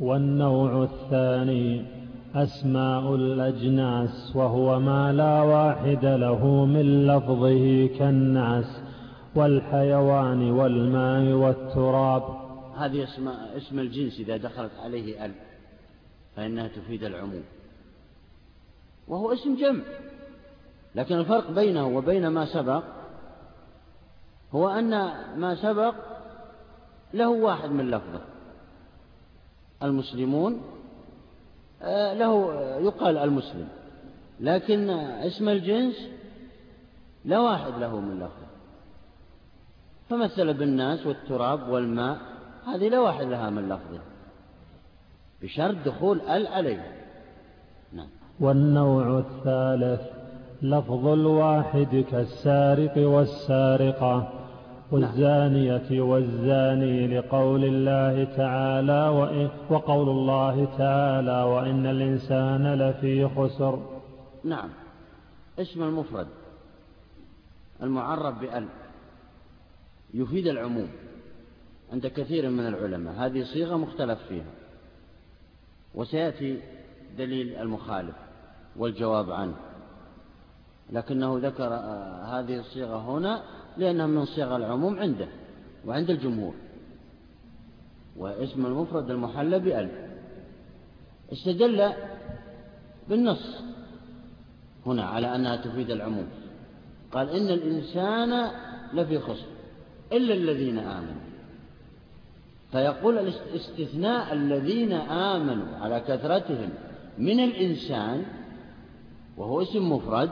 Speaker 3: والنوع الثاني أسماء الأجناس وهو ما لا واحد له من لفظه كالناس والحيوان والماء والتراب.
Speaker 2: هذه أسماء اسم الجنس إذا دخلت عليه ال فإنها تفيد العموم. وهو اسم جمع. لكن الفرق بينه وبين ما سبق هو أن ما سبق له واحد من لفظه. المسلمون آه، له يقال المسلم. لكن اسم الجنس لا واحد له من لفظه. فمثل بالناس والتراب والماء هذه لا واحد لها من لفظه. بشرط دخول ال عليه.
Speaker 3: نعم. والنوع الثالث لفظ الواحد كالسارق والسارقة والزانية والزاني لقول الله تعالى وقول الله تعالى وإن الإنسان لفي خسر.
Speaker 2: نعم. اسم المفرد المعرب بأل يفيد العموم عند كثير من العلماء. هذه صيغة مختلف فيها. وسيأتي دليل المخالف والجواب عنه. لكنه ذكر آه، هذه الصيغة هنا لأنها من صيغ العموم عنده وعند الجمهور. واسم المفرد المحلى بألف. استدل بالنص هنا على أنها تفيد العموم. قال إن الإنسان لفي خسر إلا الذين آمنوا. فيقول الاستثناء الذين آمنوا على كثرتهم من الإنسان وهو اسم مفرد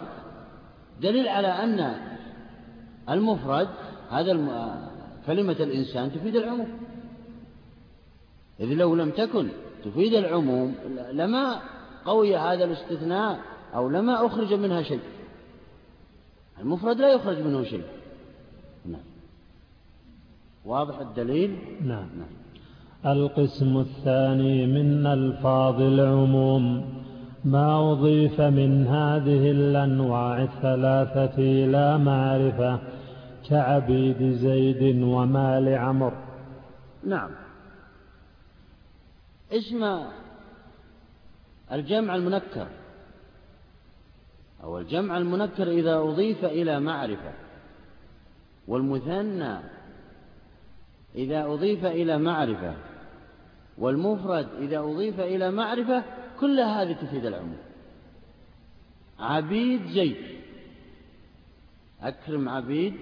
Speaker 2: دليل على أن المفرد هذا كلمة الإنسان تفيد العموم. إذ لو لم تكن تفيد العموم لما قوي هذا الاستثناء أو لما أخرج منها شيء. المفرد لا يخرج منه شيء. واضح الدليل؟
Speaker 3: نعم, نعم. القسم الثاني من ألفاظ العموم. ما أضيف من هذه الأنواع الثلاثة إلى معرفة كعبيد زيد ومال عمر
Speaker 2: نعم. اسم الجمع المنكر. أو الجمع المنكر إذا أضيف إلى معرفة. والمثنى إذا أضيف إلى معرفة والمفرد إذا أضيف إلى معرفة كل هذه تفيد العموم. عبيد زيد أكرم عبيد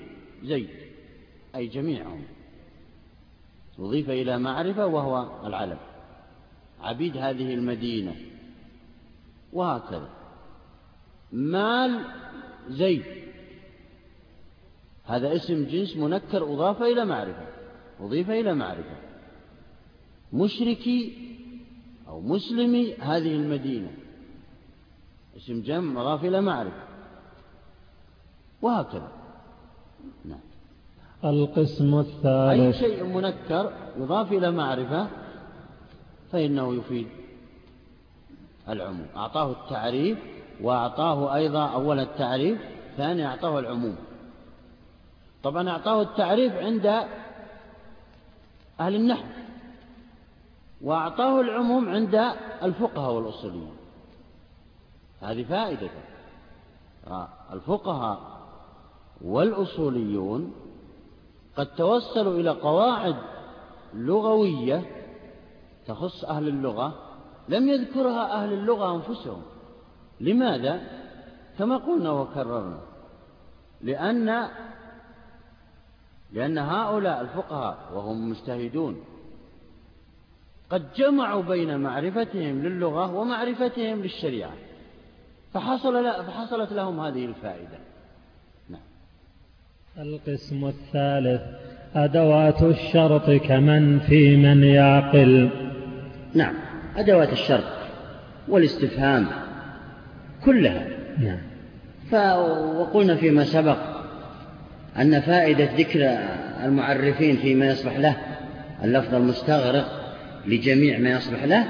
Speaker 2: زيد أي جميعهم أضيف إلى معرفة وهو العلم. عبيد هذه المدينة. وهكذا. مال زيد هذا اسم جنس منكر أضاف إلى معرفة. أضيف إلى معرفة. مشركي أو مسلمي هذه المدينة. اسم جمع مضاف إلى معرفة. وهكذا.
Speaker 3: نعم. القسم الثالث.
Speaker 2: أي شيء منكر يضاف إلى معرفة فإنه يفيد العموم. أعطاه التعريف وأعطاه أيضا أول التعريف ثاني أعطاه العموم. طبعا أعطاه التعريف عند أهل النحو. وأعطاه العموم عند الفقهاء والأصوليين. هذه فائدة. الفقهاء والأصوليون قد توصلوا إلى قواعد لغوية تخص أهل اللغة لم يذكرها أهل اللغة أنفسهم. لماذا؟ كما قلنا وكررنا. لأن لأن هؤلاء الفقهاء وهم مجتهدون قد جمعوا بين معرفتهم للغة ومعرفتهم للشريعة فحصل فحصلت لهم هذه الفائدة.
Speaker 3: نعم. القسم الثالث أدوات الشرط كمن في من يعقل.
Speaker 2: نعم. أدوات الشرط والاستفهام كلها.
Speaker 3: نعم.
Speaker 2: وقلنا فيما سبق أن فائدة ذكر المعرفين فيما يصلح له اللفظ المستغرق لجميع ما يصلح له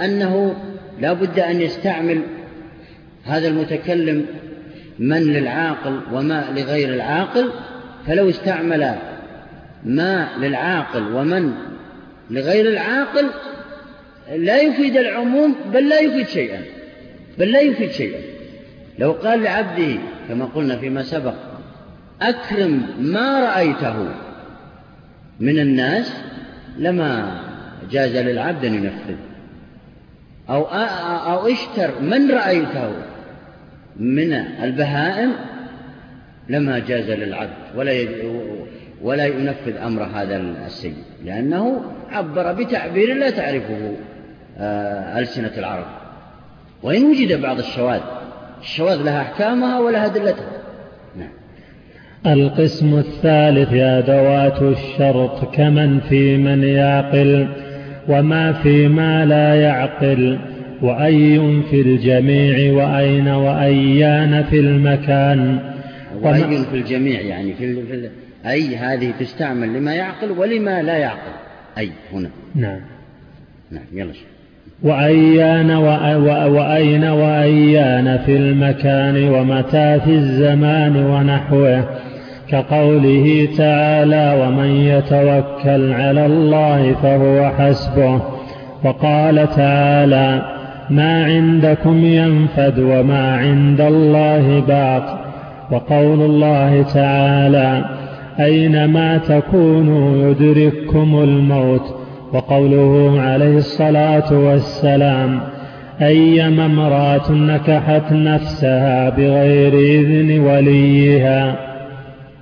Speaker 2: أنه لا بد أن يستعمل هذا المتكلم من للعاقل وما لغير العاقل فلو استعمل ما للعاقل ومن لغير العاقل لا يفيد العموم بل لا يفيد شيئا بل لا يفيد شيئا. لو قال لعبده كما قلنا فيما سبق أكرم ما رأيته. من الناس لما جاز للعبد أن ينفذ. أو, أو اشتر من رأيته. من البهائم لما جاز للعبد. ولا ولا ينفذ أمر هذا السيد لأنه عبر بتعبير لا تعرفه آه، ألسنة العرب. وإن وجد بعض الشواذ. الشواذ لها أحكامها ولها أدلتها.
Speaker 3: القسم الثالث أدوات الشرط كمن في من يعقل وما في ما لا يعقل وأي في الجميع وأين وأيان في المكان.
Speaker 2: وأي في الجميع يعني في, في أي هذه تستعمل لما يعقل ولما لا يعقل. أي هنا.
Speaker 3: نعم.
Speaker 2: نعم يلا شيخ.
Speaker 3: وأيان وأين وأيان في المكان ومتى في الزمان ونحوه. كقوله تعالى ومن يتوكل على الله فهو حسبه وقال تعالى ما عندكم ينفد وما عند الله باق وقول الله تعالى أينما تكونوا يدرككم الموت وقوله عليه الصلاة والسلام أيما امرأة نكحت نفسها بغير إذن وليها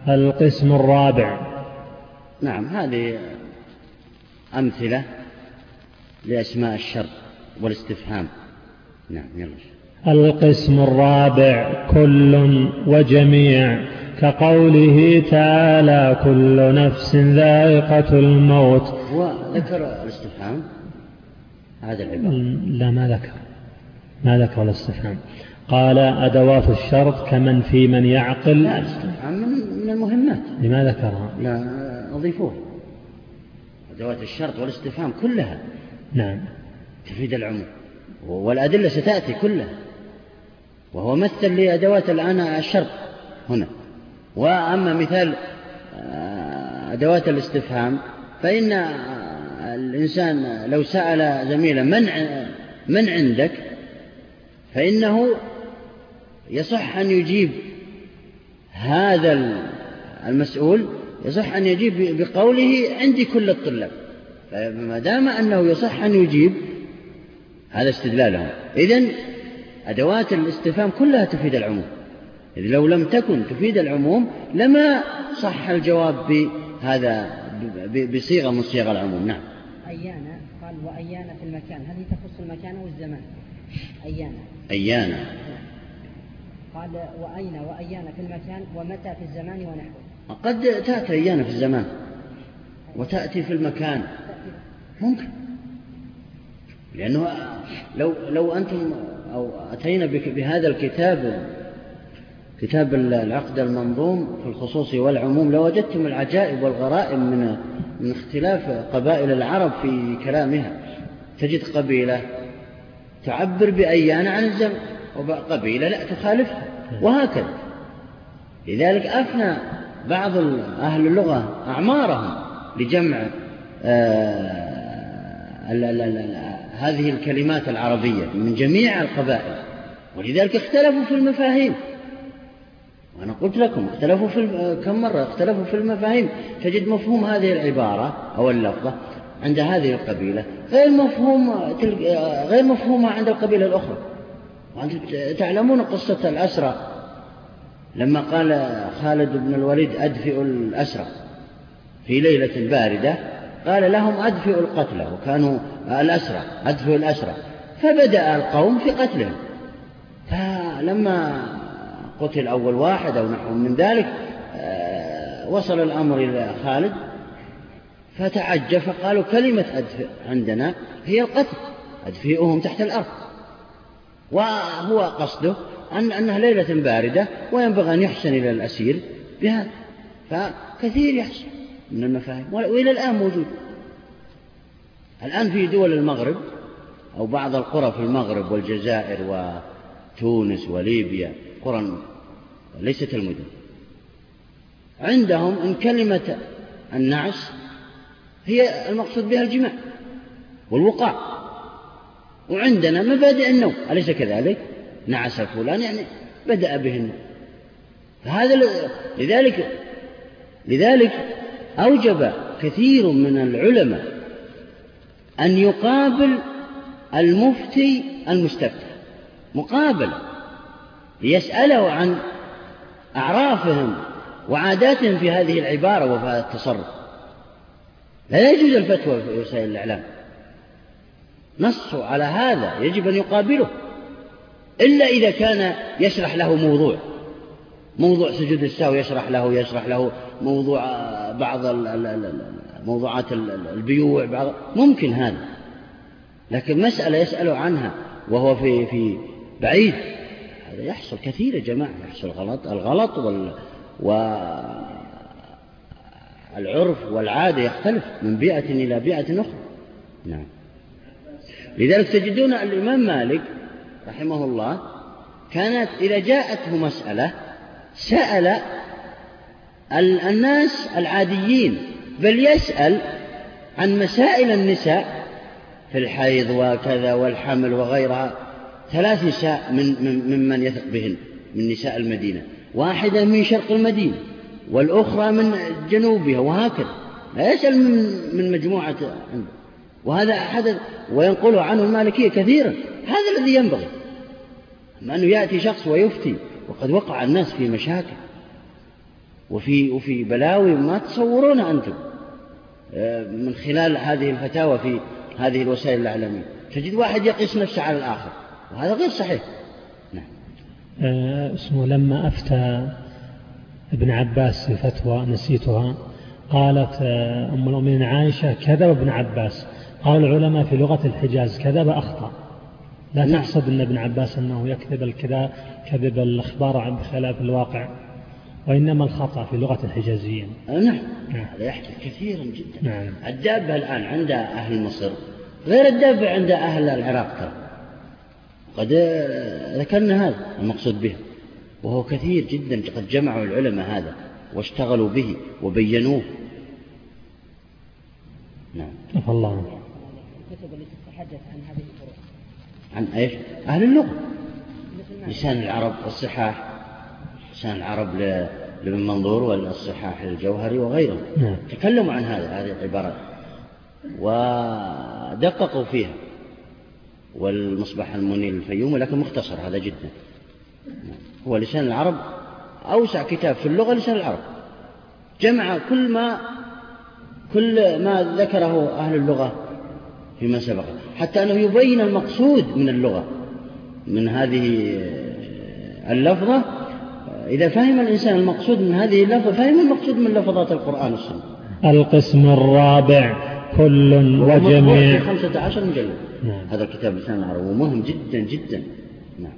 Speaker 3: القسم الرابع.
Speaker 2: نعم هذه أمثلة لأسماء الشر والاستفهام. نعم يلا.
Speaker 3: القسم الرابع كل وجميع. كقوله تعالى كل نفس ذائقة الموت.
Speaker 2: وذكر الاستفهام. هذا العبارة.
Speaker 3: لا ما ذكر. ما ذكر الاستفهام. قال أدوات الشرط كمن في من يعقل.
Speaker 2: لا من المهمات.
Speaker 3: لما ذكرها
Speaker 2: لا أضيفوه أدوات الشرط والاستفهام كلها.
Speaker 3: نعم.
Speaker 2: تفيد العموم. والأدلة ستأتي كلها. وهو مثل لأدوات الآن الشرط هنا. وأما مثال آه، أدوات الاستفهام فإن الإنسان لو سأل زميلا من من عندك؟ فإنه يصح أن يجيب هذا المسؤول يصح أن يجيب بقوله عندي كل الطلاب. فما دام أنه يصح أن يجيب هذا استدلاله إذن أدوات الاستفهام كلها تفيد العموم. إذ لو لم تكن تفيد العموم لما صح الجواب بهذا بصيغة من صيغ العموم. نعم.
Speaker 4: أيانا قال وأيانا في المكان. هل تخص المكان أو الزمان؟ أيانا.
Speaker 2: أيانا.
Speaker 4: قال وأين وأيانا في المكان ومتى في الزمان ونحوه.
Speaker 2: قد تأتي أيانا في الزمان وتأتي في المكان. ممكن. لأنه لو لو أنتم أو أتينا بهذا الكتاب كتاب العقد المنظوم في الخصوص والعموم لوجدتم العجائب والغرائب من من اختلاف قبائل العرب في كلامها. تجد قبيلة تعبر بأيان عن الزمن وقبيلة لا تخالفها وهكذا. لذلك أفنى بعض أهل اللغة أعمارهم لجمع آه هذه الكلمات العربية من جميع القبائل. ولذلك اختلفوا في المفاهيم. وأنا قلت لكم اختلفوا في كم مرة اختلفوا في المفاهيم. تجد مفهوم هذه العبارة أو اللفظة عند هذه القبيلة غير مفهوم غير مفهومة عند القبيلة الأخرى. تعلمون قصة الأسرى. لما قال خالد بن الوليد أدفئ الأسرى في ليلة باردة قال لهم أدفئوا القتلى وكانوا الأسرى أدفئوا الأسرى. فبدأ القوم في قتلهم. فلما قتل أول واحد أو نحو من ذلك آه، وصل الأمر إلى خالد فتعجب فقالوا كلمة أدفئ عندنا هي القتل أدفئهم تحت الأرض. وهو قصده أن أنها ليلة باردة وينبغي أن يحسن إلى الأسير بهذا فكثير يحصل من المفاهيم وإلى الآن موجود. الآن في دول المغرب أو بعض القرى في المغرب والجزائر وتونس وليبيا قرى ليست المدن. عندهم إن كلمة النعس هي المقصود بها الجماع والوقاع وعندنا مبادئ النوم. أليس كذلك؟ نعس فلان يعني بدأ به النوم. فهذا لذلك لذلك أوجب كثير من العلماء أن يقابل المفتي المستفتى. مقابلة يسأله عن أعرافهم وعاداتهم في هذه العبارة وفي هذا التصرف. لا يجوز الفتوى في وسائل الإعلام. نصوا على هذا يجب أن يقابله إلا إذا كان يشرح له موضوع موضوع سجود السهو يشرح له يشرح له موضوع بعض موضوعات البيوع بعض ممكن هذا لكن مسألة يسأل عنها وهو في في بعيد هذا يحصل كثير يا جماعة يحصل غلط الغلط وال والعرف والعادة يختلف من بيئة إلى بيئة أخرى. نعم. لذلك تجدون الإمام مالك رحمه الله كانت إذا جاءته مسألة سأل الناس العاديين بل يسأل عن مسائل النساء في الحيض وكذا والحمل وغيرها ثلاث نساء من ممن يثق بهن من نساء المدينة واحدة من شرق المدينة والأخرى من جنوبها وهكذا. لا يسأل من من مجموعة عنده. وهذا حدث وينقله عنه المالكية كثيرا. هذا الذي ينبغي. أما أنه يأتي شخص ويفتي وقد وقع الناس في مشاكل وفي وفي بلاوي ما تصورون أنتم آه، من خلال هذه الفتاوى في هذه الوسائل الإعلامية. تجد واحد يقيس نفسه على الآخر وهذا غير صحيح. نعم.
Speaker 3: آه، اسمه لما أفتى ابن عباس في فتوى نسيتها قالت آه، أم المؤمنين عائشة كذب ابن عباس. قال العلماء في لغة الحجاز كذب أخطأ. لا نعم. تحسب أن ابن عباس أنه يكذب الكذا كذب الإخبار بخلاف الواقع وإنما الخطأ في لغة الحجازيين.
Speaker 2: نعم. نعم. هذا يحدث كثيرا جدا. نعم. الدابة الآن عند أهل مصر غير الدابة عند أهل العراق ترى. قد ذكرنا هذا المقصود به وهو كثير جدا قد جمعوا العلماء هذا واشتغلوا به وبينوه.
Speaker 3: نعم. الله
Speaker 4: الكتب التي تتحدث عن هذه الفروع
Speaker 2: عن إيش؟ أهل اللغة. لسان العرب الصحاح لسان العرب لابن منظور والصحاح الجوهري وغيره نعم. تكلموا عن هذا هذه العبارات ودققوا فيها. والمصباح المنير الفيوم لكن مختصر هذا جدا. هو لسان العرب أوسع كتاب في اللغة لسان العرب. جمع كل ما كل ما ذكره أهل اللغة فيما سبق. حتى أنه يبين المقصود من اللغة من هذه اللفظة. إذا فهم الإنسان المقصود من هذه اللفظة فهم المقصود من لفظات القرآن والسنة.
Speaker 3: القسم الرابع كل وجميع.
Speaker 2: خمسة عشر مجلد. نعم. هذا الكتاب لسان العرب ومهم جدا جدا. نعم.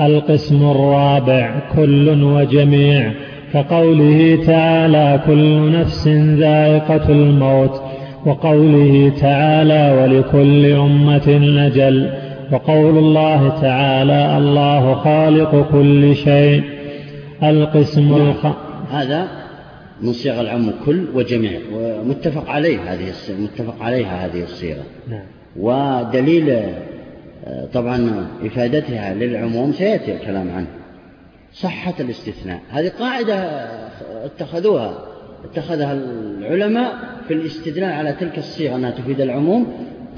Speaker 3: القسم الرابع كل وجميع. كقوله تعالى كل نفس ذائقة الموت. وقوله تعالى ولكل أمة نجل وقول الله تعالى الله خالق كل شيء القسم. الخ...
Speaker 2: هذا من صيغ العم كل وجميع ومتفق عليه هذه متفق عليها هذه الصيغة نعم. ودليل آه، طبعا إفادتها للعموم سيأتي الكلام عنه صحة الاستثناء هذه قاعدة اتخذوها اتخذها العلماء في الاستدلال على تلك الصيغة أنها تفيد العموم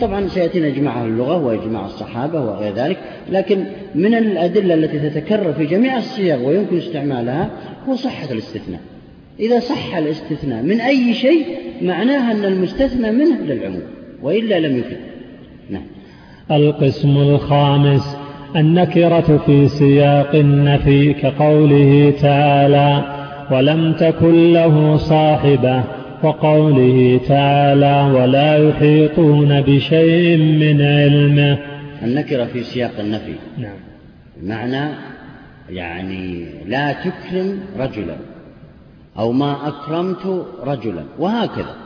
Speaker 2: طبعا سيأتينا إجماع اللغة وإجماع الصحابة وغير ذلك لكن من الأدلة التي تتكرر في جميع الصيغ ويمكن استعمالها هو صحة الاستثناء. إذا صح الاستثناء من أي شيء معناها أن المستثنى منه للعموم وإلا لم يفد نعم.
Speaker 3: القسم الخامس النكرة في سياق النفي كقوله تعالى ولم تكن له صاحبة وقوله تعالى ولا يحيطون بشيء من علمه.
Speaker 2: النكرة في سياق النفي.
Speaker 3: نعم.
Speaker 2: بمعنى يعني لا تكرم رجلا أو ما أكرمت رجلا وهكذا.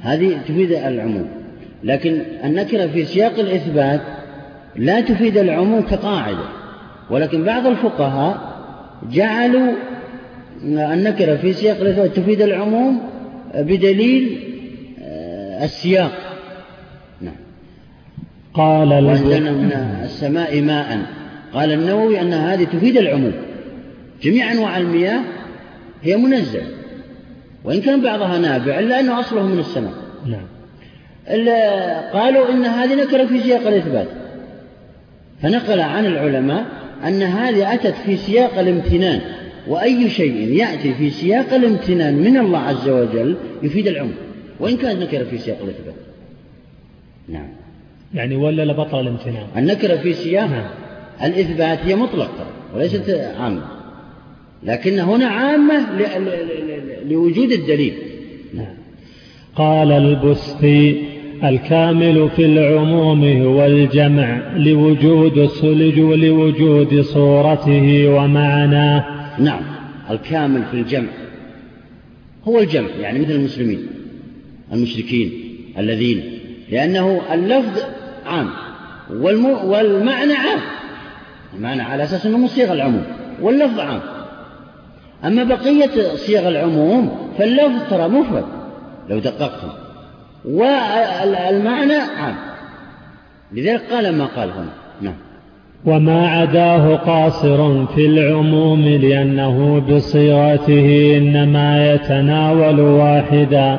Speaker 2: هذه تفيد العموم. لكن النكرة في سياق الإثبات لا تفيد العموم كقاعدة. ولكن بعض الفقهاء جعلوا النكرة في سياق الإثبات. تفيد العموم بدليل آه، السياق. نعم.
Speaker 3: قال
Speaker 2: وأنزلنا من السماء ماء. قال النووي أن هذه تفيد العموم. جميع أنواع المياه هي منزلة. وإن كان بعضها نابع إلا أنه أصله من السماء.
Speaker 3: نعم.
Speaker 2: قالوا إن هذه نكرة في سياق الإثبات. فنقل عن العلماء أن هذه أتت في سياق الامتنان. وأي شيء يأتي في سياق الامتنان من الله عز وجل يفيد العموم وإن كانت نكرة في سياق الإثبات. نعم.
Speaker 3: يعني ولا لبطل الامتنان.
Speaker 2: النكرة في سياق نعم. الإثبات هي مطلقة وليست عامة. لكن هنا عامة لوجود الدليل.
Speaker 3: نعم. قال البستي الكامل في العموم هو الجمع لوجود ولوجود صورته ومعناه
Speaker 2: نعم الكامل في الجمع. هو الجمع يعني مثل المسلمين المشركين الذين لأنه اللفظ عام والمعنى عام. المعنى على أساس أنه صيغ العموم واللفظ عام. أما بقية صيغ العموم فاللفظ ترى مفرد لو دققتم. والمعنى عام. لذلك قال ما قال هنا. نعم.
Speaker 3: وما عداه قاصر في العموم لأنه بصيغته إنما يتناول واحدا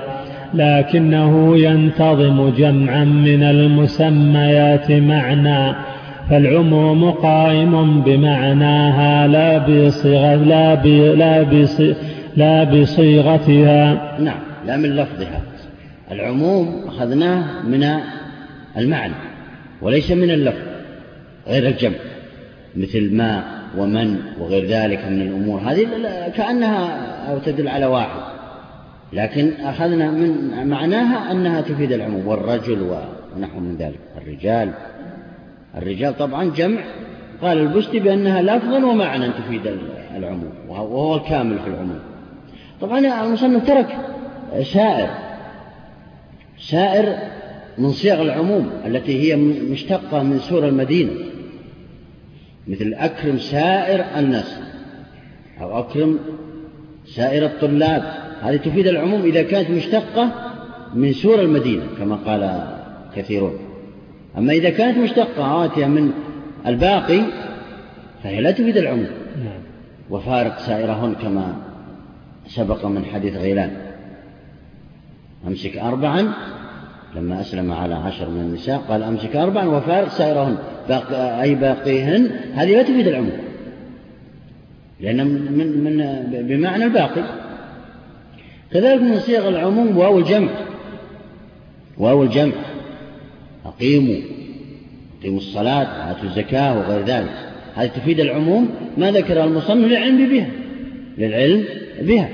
Speaker 3: لكنه ينتظم جمعا من المسميات معنى فالعموم قائم بمعناها لا بصيغة لا لا لا بصيغتها.
Speaker 2: نعم لا من لفظها. العموم أخذناه من المعنى وليس من اللفظ. غير الجمع مثل ما ومن وغير ذلك من الأمور هذه كأنها أو تدل على واحد. لكن أخذنا من معناها أنها تفيد العموم والرجل ونحو من ذلك الرجال. الرجال طبعا جمع. قال البستي بأنها لفظا ومعنى تفيد العموم وهو الكامل في العموم. طبعا المصنف ترك سائر سائر من صيغ العموم التي هي مشتقة من سور المدينة. مثل أكرم سائر الناس أو أكرم سائر الطلاب. هذه تفيد العموم إذا كانت مشتقة من سور المدينة كما قال كثيرون. أما إذا كانت مشتقة آتية من الباقي فهي لا تفيد العموم. نعم. وفارق سائرهن كما سبق من حديث غيلان. أمسك أربعا لما أسلم على عشر من النساء قال أمسك أربعا وفارق سائرهن. باقي أي باقيهن؟ هذه لا تفيد العموم. لأن من, من بمعنى الباقي. كذلك من صيغ العموم واو الجمع. واو الجمع. أقيموا. أقيموا الصلاة وآتوا الزكاة وغير ذلك. هذه تفيد العموم ما ذكر المصنف للعلم بها. للعلم بها.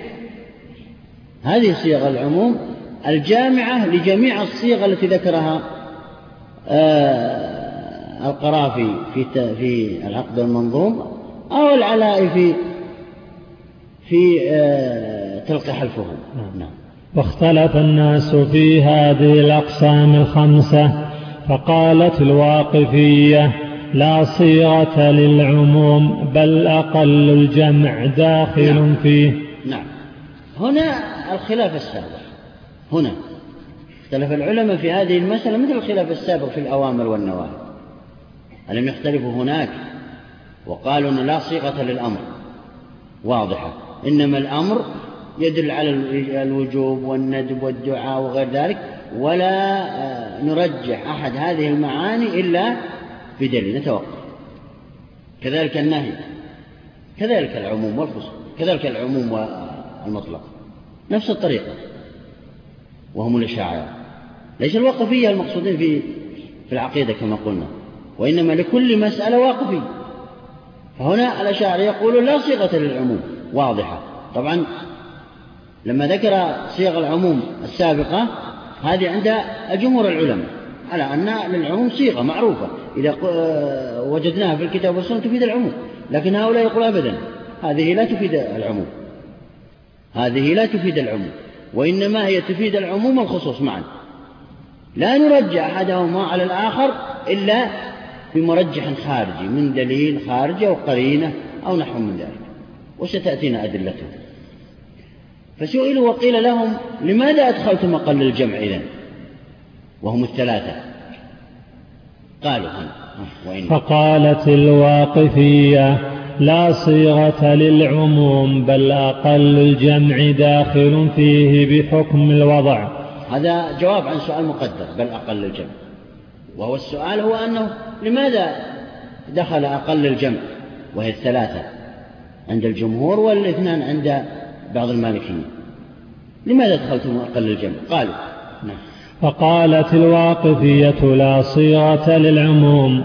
Speaker 2: هذه صيغ العموم. الجامعة لجميع الصيغ التي ذكرها آه القرافي في في العقد المنظوم أو العلاء في في آه تلقيح الفهم نعم.
Speaker 3: واختلف الناس في هذه الأقسام الخمسة فقالت الواقفية لا صيغة للعموم بل أقل الجمع داخل
Speaker 2: نعم.
Speaker 3: فيه.
Speaker 2: نعم. هنا الخلاف السابق. هنا. اختلف العلماء في هذه المسألة مثل الخلاف السابق في الأوامر والنواهي. ألم يختلفوا هناك وقالوا أن لا صيغة للأمر؟ واضحة. إنما الأمر يدل على الوجوب والندب والدعاء وغير ذلك ولا نرجح أحد هذه المعاني إلا بدليل. نتوقف. كذلك النهي. كذلك العموم والخصوص. كذلك العموم والمطلق. نفس الطريقة. وهم الأشاعرة. ليس الوقفية المقصودين في في العقيدة كما قلنا وإنما لكل مسألة واقفية. فهنا الأشاعرة يقولون لا صيغة للعموم واضحة. طبعا لما ذكر صيغ العموم السابقة هذه عند جمهور العلماء على أن للعموم صيغة معروفة. إذا وجدناها في الكتاب والسنة تفيد العموم لكن هؤلاء يقول أبدا هذه لا تفيد العموم. هذه لا تفيد العموم. وإنما هي تفيد العموم والخصوص معا. لا نرجع أحدهما على الآخر إلا بمرجح خارجي من دليل خارجي أو قرينة أو نحو من ذلك وستأتينا أدلته. فسئلوا وقيل لهم لماذا أدخلتم أقل الجمع إذن؟ وهم الثلاثة. قالوا
Speaker 3: وإن فقالت الواقفية لا صيغة للعموم بل أقل الجمع داخل فيه بحكم الوضع.
Speaker 2: هذا جواب عن سؤال مقدر بل أقل الجمع. وهو السؤال هو أنه لماذا دخل أقل الجمع؟ وهي الثلاثة عند الجمهور والاثنان عند بعض المالكيين. لماذا دخلتم أقل الجمع؟ قالوا نعم.
Speaker 3: فقالت الواقفية لا صيغة للعموم.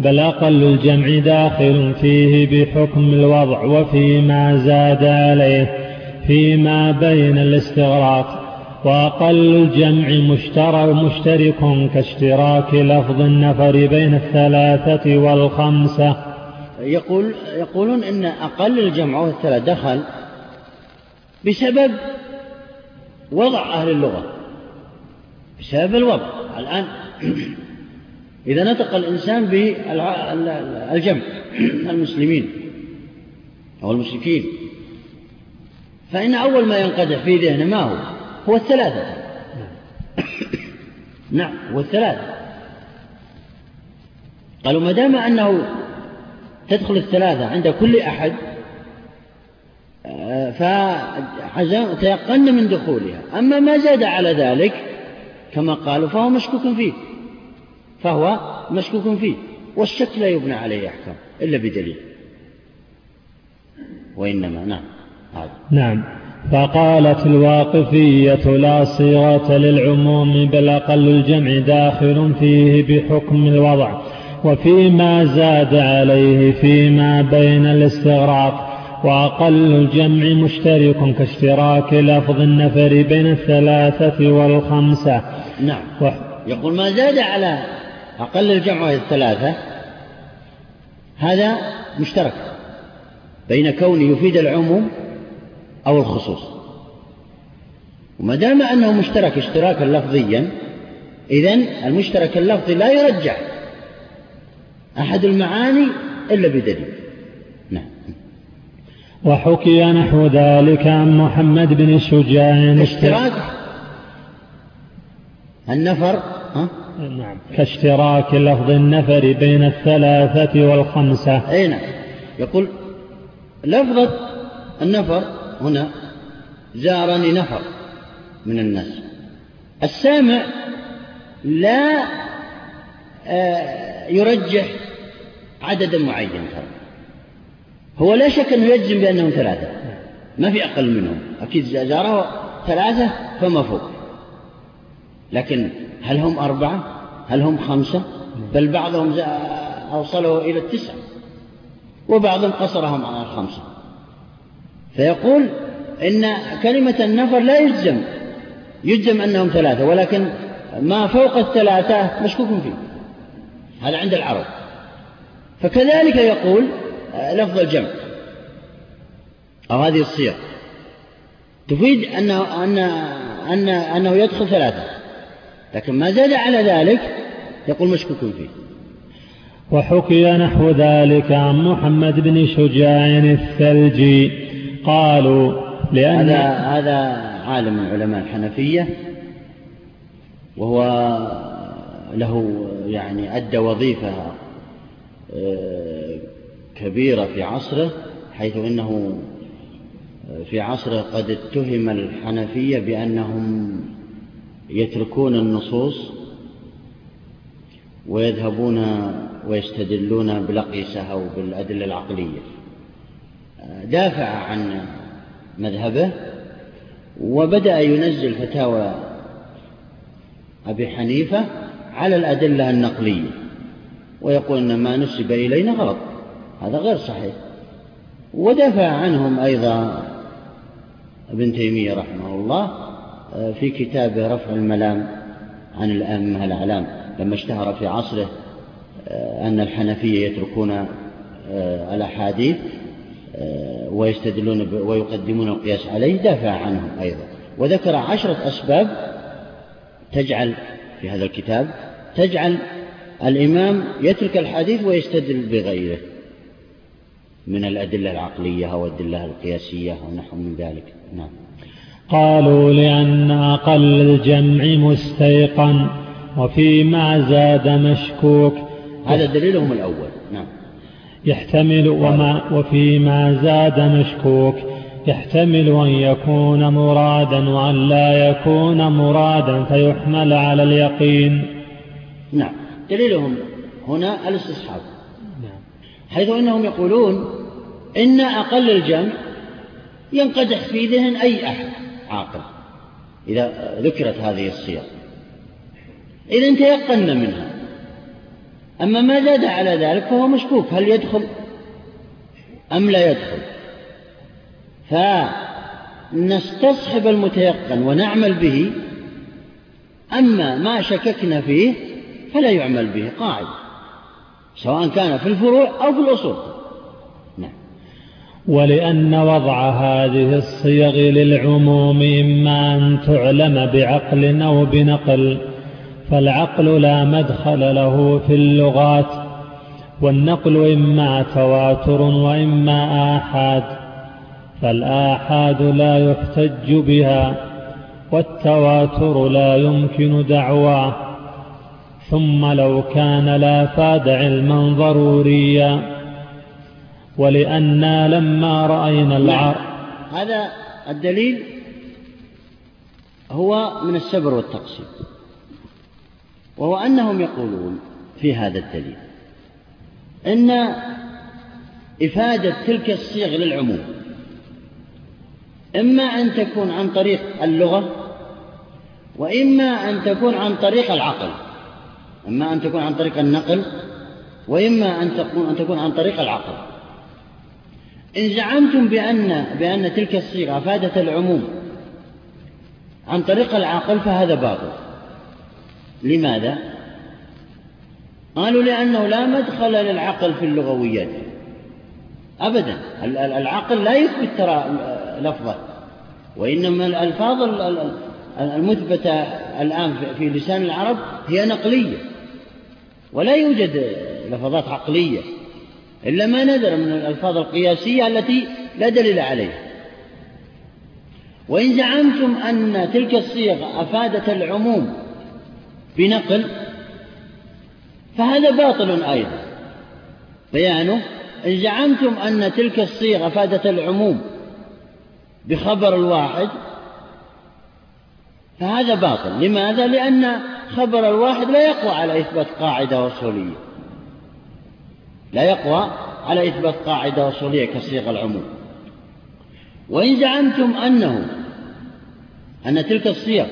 Speaker 3: بل أقل الجمع داخل فيه بحكم الوضع وفيما زاد عليه فيما بين الاستغراق. وأقل الجمع مشترك, مشترك كاشتراك لفظ النفر بين الثلاثة والخمسة.
Speaker 2: يقول يقولون إن أقل الجمع والثلاثة دخل بسبب وضع أهل اللغة بسبب الوضع. الآن إذا نطق الإنسان بالجمع [CLEARS THROAT] المسلمين أو المشركين. فإن أول ما ينقدح في ذهنه ما هو؟ هو الثلاثة. [CLEARS THROAT] نعم هو الثلاثة. قالوا ما دام أنه تدخل الثلاثة عند كل أحد فتيقن من دخولها. أما ما زاد على ذلك كما قالوا فهو مشكوك فيه. فهو مشكوك فيه والشك لا يبنى عليه أحكام إلا بدليل. وإنما نعم هذا.
Speaker 3: نعم. فقالت الواقفية لا صيغة للعموم بل أقل الجمع داخل فيه بحكم الوضع وفيما زاد عليه فيما بين الاستغراق وأقل الجمع مشترك كاشتراك لفظ النفر بين الثلاثة والخمسة.
Speaker 2: نعم. يقول ما زاد على أقل الجمع وهي الثلاثة هذا مشترك بين كونه يفيد العموم أو الخصوص. وما دام أنه مشترك اشتراكا لفظيا إذن المشترك اللفظي لا يرجع أحد المعاني إلا بدليل. نعم.
Speaker 3: وحكي نحو ذلك عن محمد بن الشجاع
Speaker 2: اشتراك. النفر ها؟
Speaker 3: نعم. كاشتراك لفظ النفر بين الثلاثة والخمسة.
Speaker 2: أي نعم. يقول لفظة النفر هنا زارني نفر من الناس. السامع لا آه، يرجح عددا معين ترى. هو لا شك أنه يجزم بأنهم ثلاثة. ما في أقل منهم. أكيد زاره ثلاثة فما فوق. لكن هل هم أربعة؟ هل هم خمسة؟ بل بعضهم أوصله إلى التسعة. وبعضهم قصرهم على الخمسة. فيقول إن كلمة النفر لا يجزم. يجزم أنهم ثلاثة ولكن ما فوق الثلاثة مشكوك فيه. هذا عند العرب. فكذلك يقول لفظ الجمع. أو هذه الصيغ. تفيد أنه, أن أن أنه يدخل ثلاثة. لكن ما زاد على ذلك يقول مشكوك فيه.
Speaker 3: وحكي نحو ذلك عن محمد بن شجاع الثلجي. قالوا
Speaker 2: لأن هذا هذا عالم من علماء الحنفية وهو له يعني أدى وظيفة آه، كبيرة في عصره حيث إنه في عصره قد اتهم الحنفية بأنهم يتركون النصوص ويذهبون ويستدلون بالأقيسة أو بالأدلة العقلية. دافع عن مذهبه وبدأ ينزل فتاوى أبي حنيفة على الأدلة النقلية ويقول أن ما نسب إلينا غلط هذا غير صحيح. ودافع عنهم أيضا ابن تيمية رحمه الله في كتابه رفع الملام عن الأئمة الأعلام لما اشتهر في عصره آه، أن الحنفية يتركون آه، الأحاديث ويستدلون ويقدمون القياس عليه دافع عنهم أيضا. وذكر عشرة أسباب تجعل في هذا الكتاب تجعل الإمام يترك الحديث ويستدل بغيره من الأدلة العقلية أو الأدلة القياسية أو نحو من ذلك. نعم.
Speaker 3: قالوا لأن أقل الجمع مستيقن وفيما زاد مشكوك.
Speaker 2: هذا دليلهم الأول. نعم.
Speaker 3: يحتمل وما وفيما زاد مشكوك. يحتمل أن يكون مرادا وأن لا يكون مرادا فيحمل على اليقين.
Speaker 2: نعم. دليلهم هنا الاستصحاب. نعم. حيث أنهم يقولون إن أقل الجمع ينقدح في ذهن أي أحد. عاقل. إذا ذكرت هذه الصيغ. إذا تيقنا منها. أما ما زاد على ذلك فهو مشكوك. هل يدخل أم لا يدخل؟ فنستصحب المتيقن ونعمل به. أما ما شككنا فيه فلا يعمل به. قاعدة. سواء كان في الفروع أو في الأصول.
Speaker 3: ولأن وضع هذه الصيغ للعموم إما أن تعلم بعقل أو بنقل فالعقل لا مدخل له في اللغات والنقل إما تواتر وإما آحاد فالآحاد لا يحتج بها والتواتر لا يمكن دعواه ثم لو كان لا فاد علما ضروريا. ولأنا لما رأينا العر
Speaker 2: هذا الدليل هو من السبر والتقسيم وهو أنهم يقولون في هذا الدليل إن إفادة تلك الصيغ للعموم إما أن تكون عن طريق اللغة وإما أن تكون عن طريق العقل إما أن تكون عن طريق النقل وإما أن تكون, أن تكون عن طريق العقل. إن زعمتم بأن, بأن تلك الصيغة أفادت العموم عن طريق العقل فهذا باطل. لماذا؟ قالوا لأنه لا مدخل للعقل في اللغويات. أبدا. العقل لا يثبت ترى لفظة. وإنما الألفاظ المثبتة الآن في لسان العرب هي نقلية. ولا يوجد لفظات عقلية. إلا ما نذر من الألفاظ القياسية التي لا دليل عليها. وإن زعمتم أن تلك الصيغ أفادت العموم بنقل فهذا باطل أيضا. بيانه إن زعمتم أن تلك الصيغ أفادت العموم بخبر الواحد فهذا باطل. لماذا؟ لأن خبر الواحد لا يقوى على إثبات قاعدة أصولية. لا يقوى على إثبات قاعدة أصولية كصيغ العموم. وإن زعمتم أنه أن تلك الصيغ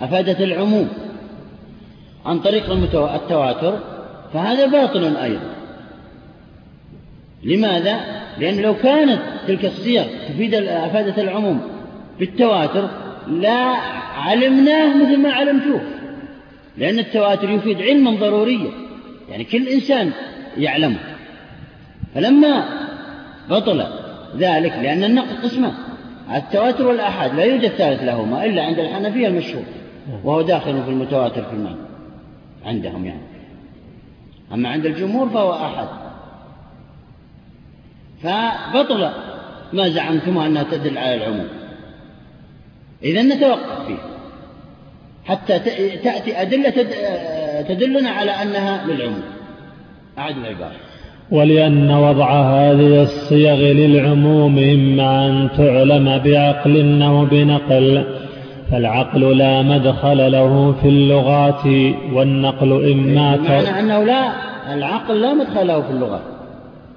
Speaker 2: أفادت العموم عن طريق التواتر فهذا باطل أيضا. لماذا؟ لأن لو كانت تلك الصيغ تفيد أفادت العموم بالتواتر لا علمناه مثل ما علمتوه. لأن التواتر يفيد علما ضروريا. يعني كل إنسان يعلمه. فلما بطل ذلك لأن النقل قسمان. التواتر والآحاد لا يوجد ثالث لهما إلا عند الحنفية المشهور وهو داخل في المتواتر في المعنى عندهم يعني. أما عند الجمهور فهو أحد فبطل ما زعمتم أنها تدل على العموم. إذا نتوقف فيه. حتى تأتي أدلة تدلنا على أنها للعموم. أعد العبارة
Speaker 3: ولأن وضع هذه الصيغ للعموم إما أن تعلم بعقل أو بنقل فالعقل لا مدخل له في اللغات والنقل إما
Speaker 2: بمعنى أنه لا العقل لا مدخل له في اللغات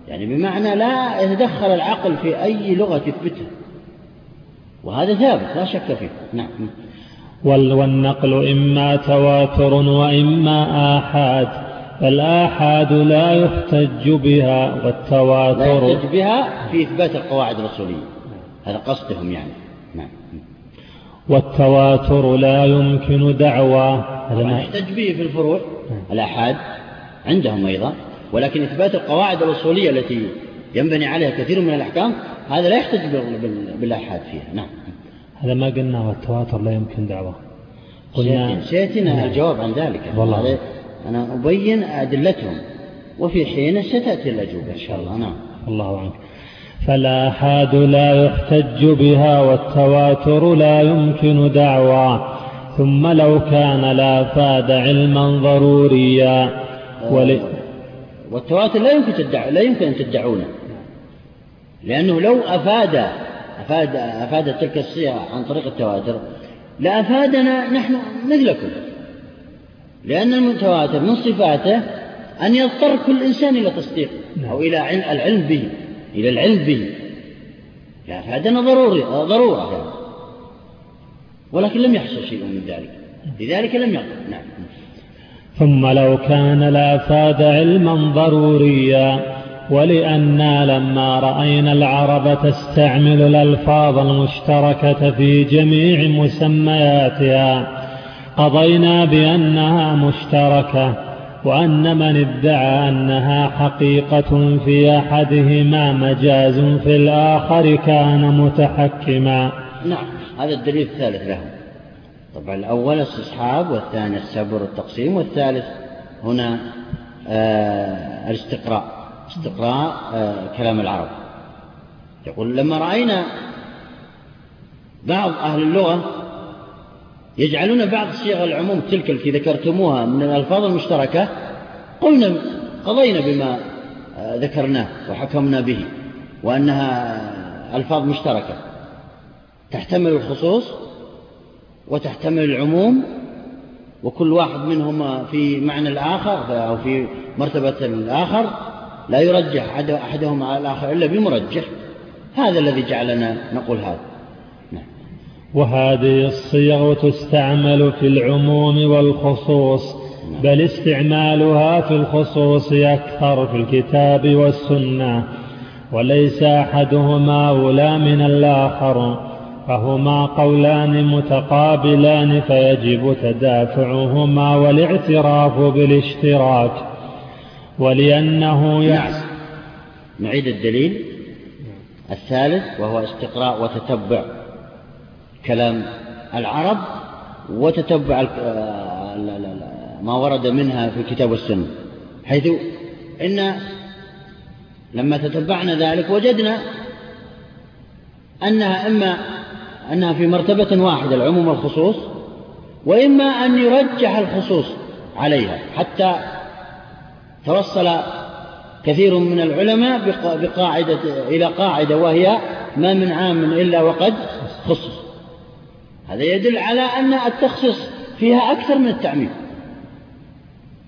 Speaker 2: يعني بمعنى لا يتدخل العقل في أي لغة يثبتها وهذا ثابت لا شك فيه. نعم.
Speaker 3: والنقل إما تواتر وإما آحاد. فالآحاد لا يحتج بها والتواتر
Speaker 2: لا يحتج بها في إثبات القواعد الرسولية. هذا قصدهم يعني.
Speaker 3: والتواتر لا يمكن دعوى.
Speaker 2: هذا ما يحتج به في الفروع. الآحاد عندهم أيضا. ولكن إثبات القواعد الأصولية التي ينبني عليها كثير من الأحكام هذا لا يحتج بالآحاد فيها. نعم.
Speaker 3: هذا ما قلنا والتواتر لا يمكن دعوة
Speaker 2: قلنا سيأتينا نعم. الجواب عن ذلك. والله. أنا أبين أدلتهم وفي حين ستأتي الأجوبة إن شاء الله. نعم.
Speaker 3: الله عنك فالآحاد لا يحتج بها والتواتر لا يمكن دعوى. ثم لو كان لا فاد علما ضروريا.
Speaker 2: ول... والتواتر لا يمكن تدع... لا يمكن أن تدعونه. لأنه لو أفاد أفاد أفادت تلك الصيغة عن طريق التواتر لأفادنا نحن مثلكم. لأن المتواتر من صفاته أن يضطر كل إنسان إلى تصديقه نعم. أو إلى العلم به إلى العلم به لأفادنا ضروري ضرورة يعني. ولكن لم يحصل شيء من ذلك لذلك لم يقل نعم
Speaker 3: ثم لو كان لأفاد علما ضروريا ولأنا لما رأينا العرب تستعمل الألفاظ المشتركة في جميع مسمياتها قضينا بأنها مشتركة وأن من ادعى أنها حقيقة في أحدهما مجاز في الآخر كان متحكما.
Speaker 2: نعم هذا الدليل الثالث له طبعا الأول استصحاب والثاني السبر التقسيم والثالث هنا آه الاستقراء. استقراء آه، كلام العرب. يقول لما رأينا بعض أهل اللغة يجعلون بعض صيغ العموم تلك التي ذكرتموها من الألفاظ المشتركة قلنا قضينا بما آه، ذكرناه وحكمنا به وأنها ألفاظ مشتركة. تحتمل الخصوص وتحتمل العموم وكل واحد منهما في معنى الآخر أو في مرتبة الآخر لا يرجح أحدهم على الآخر إلا بمرجح. هذا الذي جعلنا نقول هذا. نعم.
Speaker 3: وهذه الصيغ تستعمل في العموم والخصوص. بل استعمالها في الخصوص أكثر في الكتاب والسنة وليس أحدهما أولى من الآخر فهما قولان متقابلان فيجب تدافعهما والاعتراف بالاشتراك ولأنه
Speaker 2: نعم. نعيد الدليل الثالث وهو استقراء وتتبع كلام العرب وتتبع ما ورد منها في الكتاب والسنة حيث إن لما تتبعنا ذلك وجدنا أنها إما أنها في مرتبة واحدة العموم والخصوص وإما أن يرجح الخصوص عليها حتى توصل كثير من العلماء بقاعدة إلى قاعدة وهي ما من عام إلا وقد خصص. هذا يدل على أن التخصيص فيها أكثر من التعميم.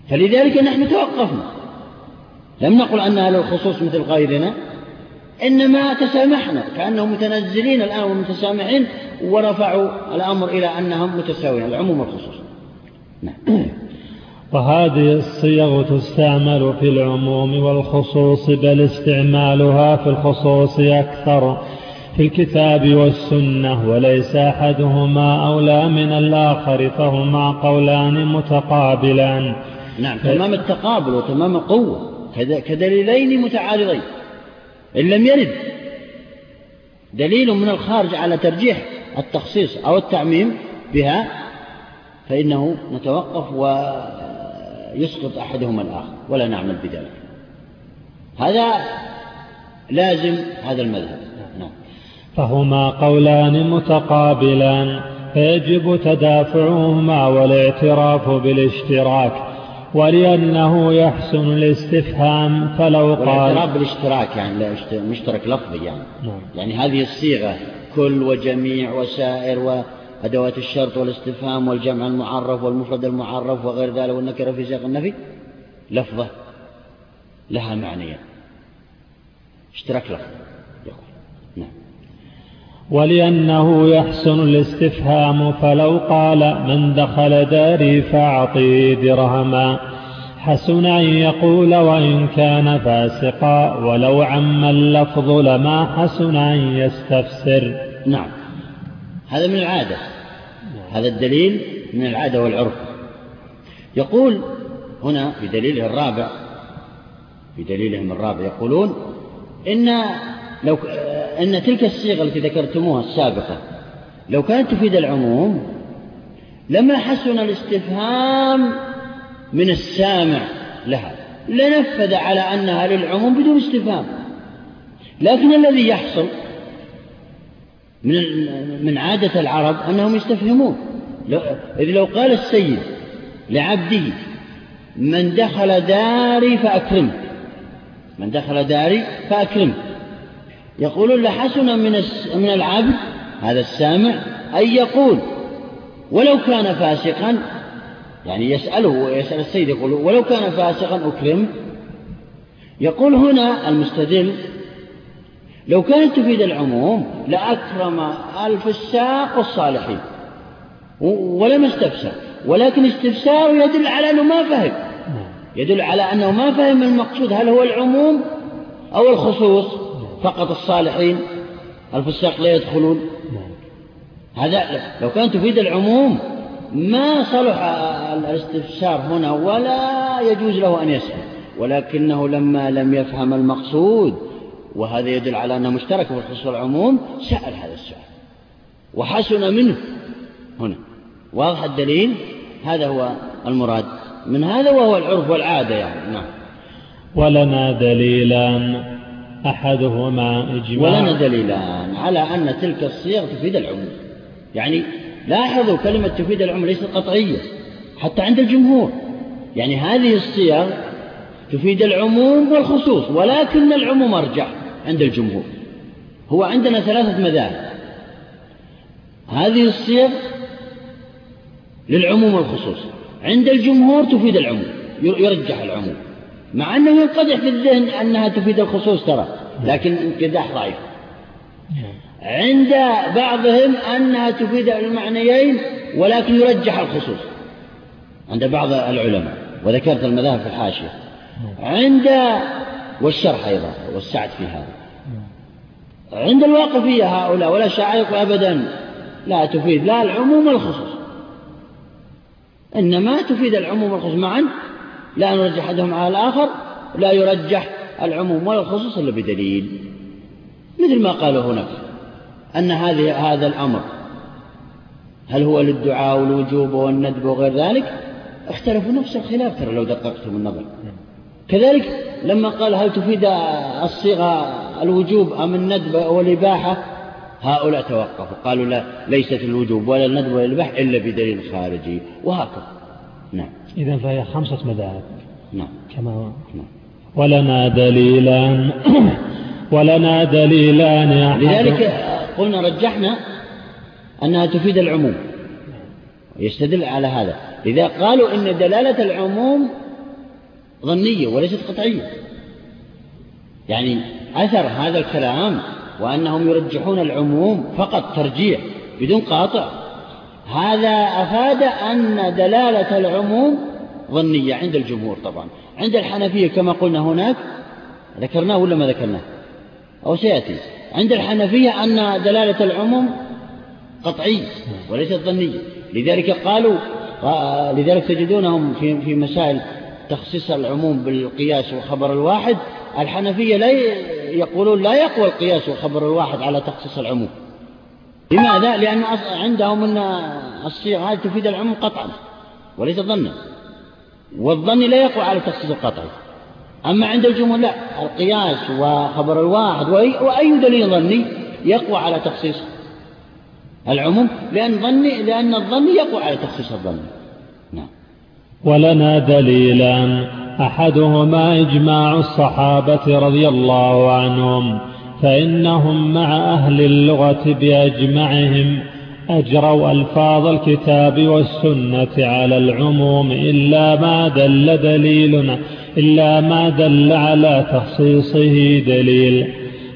Speaker 2: فلذلك نحن توقفنا. لم نقل أنها للخصوص مثل غيرنا إنما تسامحنا كأنهم متنزلين الآن ومتسامحين ورفعوا الأمر إلى أنهم متساويين. العموم والخصوص. نعم. [CLEARS THROAT]
Speaker 3: وهذه الصيغ تستعمل في العموم والخصوص بل استعمالها في الخصوص أكثر. في الكتاب والسنة وليس أحدهما أولى من الآخر فهما قولان متقابلان.
Speaker 2: نعم تمام التقابل وتمام القوة. كدليلين متعارضين. إن لم يرد دليل من الخارج على ترجيح التخصيص أو التعميم بها فإنه نتوقف و يسقط أحدهما الآخر ولا نعمل بذلك. هذا لازم هذا المذهب.
Speaker 3: فهما قولان متقابلان فيجب تدافعهما والاعتراف بالاشتراك ولأنه يحسن الاستفهام فلو قال
Speaker 2: والاعتراف بالاشتراك يعني مشترك لفظي يعني. نعم. يعني هذه الصيغة كل وجميع وسائر أدوات الشرط والاستفهام والجمع المعرف والمفرد المعرف وغير ذلك والنكرة في سياق النفي لفظة لها معنيان. اشتراك لفظ
Speaker 3: ولأنه يحسن الاستفهام فلو قال من دخل داري فأعطيه درهما. حسن أن يقول وإن كان فاسقا. ولو عم اللفظ لما حسن أن يستفسر.
Speaker 2: نعم. هذا من العادة. هذا الدليل من العادة والعرف. يقول هنا في دليله الرابع في دليلهم الرابع يقولون إن لو أن تلك الصيغة التي ذكرتموها السابقة لو كانت تفيد العموم لما حسن الاستفهام من السامع لها لنفذ على أنها للعموم بدون استفهام. لكن الذي يحصل من من عادة العرب أنهم يستفهمون. إذ لو قال السيد لعبده من دخل داري فأكرمه من دخل داري فأكرمه يقولون لحسن من من العبد هذا السامع أن يقول. ولو كان فاسقا يعني يسأله ويسأل السيد يقول ولو كان فاسقا أكرم. يقول هنا المستدل لو كانت تفيد العموم لأكرم الفساق والصالحين ولم استفسر ولكن استفسار يدل على أنه ما فهم. يدل على أنه ما فهم المقصود هل هو العموم أو الخصوص. فقط الصالحين الفساق لا يدخلون؟ هذا لو كانت تفيد العموم ما صلح الاستفسار هنا ولا يجوز له أن يسأل. ولكنه لما لم يفهم المقصود وهذا يدل على أنه مشترك في الخصوص والعموم سأل هذا السؤال. وحسن منه. هنا. واضح الدليل؟ هذا هو المراد. من هذا وهو العرف والعادة يعني. نعم.
Speaker 3: ولنا دليلان أحدهما إجماع.
Speaker 2: ولنا دليلان على أن تلك الصيغ تفيد العموم يعني لاحظوا كلمة تفيد العموم ليست قطعية حتى عند الجمهور. يعني هذه الصيغ تفيد العموم والخصوص ولكن العموم أرجح عند الجمهور. هو عندنا ثلاثة مذاهب. هذه الصيغ للعموم والخصوص. عند الجمهور تفيد العموم يرجح العموم. مع أنه ينقدح في الذهن أنها تفيد الخصوص ترى لكن انقداح ضعيف. عند بعضهم أنها تفيد المعنيين ولكن يرجح الخصوص عند بعض العلماء وذكرت المذاهب في الحاشية. عند والشرح أيضا والسعد في هذا. عند الواقفية هؤلاء ولا شعائق أبدا لا تفيد لا العموم والخصوص إنما تفيد العموم والخصوص معا لا نرجح أحدهم على الآخر لا يرجح العموم ولا الخصوص إلا بدليل. مثل ما قالوا هناك أن هذه هذا الأمر هل هو للدعاء والوجوب والندب وغير ذلك؟ اختلفوا نفس الخلاف ترى لو دققتم النظر. كذلك لما قال هل تفيد الصيغة الوجوب أم الندب والإباحة؟ هؤلاء توقفوا قالوا لا ليست الوجوب ولا الندب ولا الإباحة إلا بدليل خارجي وهكذا. نعم.
Speaker 3: إذا فهي خمسة مذاهب.
Speaker 2: نعم.
Speaker 3: كما نعم. ولنا دليلان. [COUGHS] ولنا دليلان
Speaker 2: لذلك قلنا رجحنا أنها تفيد العموم. يستدل على هذا. لذا قالوا إن دلالة العموم ظنية وليست قطعية. يعني أثر هذا الكلام وأنهم يرجحون العموم فقط ترجيح بدون قاطع. هذا أفاد أن دلالة العموم ظنية عند الجمهور طبعا. عند الحنفية كما قلنا هناك ذكرناه ولا ما ذكرناه؟ أو سيأتي. عند الحنفية أن دلالة العموم قطعية وليست ظنية. لذلك قالوا لذلك تجدونهم في في مسائل تخصيص العموم بالقياس والخبر الواحد. الحنفية لا يقولون لا يقوى القياس والخبر الواحد على تخصيص العموم. لماذا؟ لأن عندهم أن الصيغة هذه تفيد العموم قطعا وليس ظنا. والظن لا يقوى على تخصيص القطعي أما عند الجمهور لا. القياس وخبر الواحد وأي دليل ظني يقوى على تخصيص العموم لأن ظني لأن الظن يقوى على تخصيص الظن. نعم.
Speaker 3: ولنا دليلان أحدهما إجماع الصحابة رضي الله عنهم. فإنهم مع أهل اللغة بأجمعهم أجروا ألفاظ الكتاب والسنة على العموم إلا ما دل دليل إلا ما دل على تخصيصه دليل.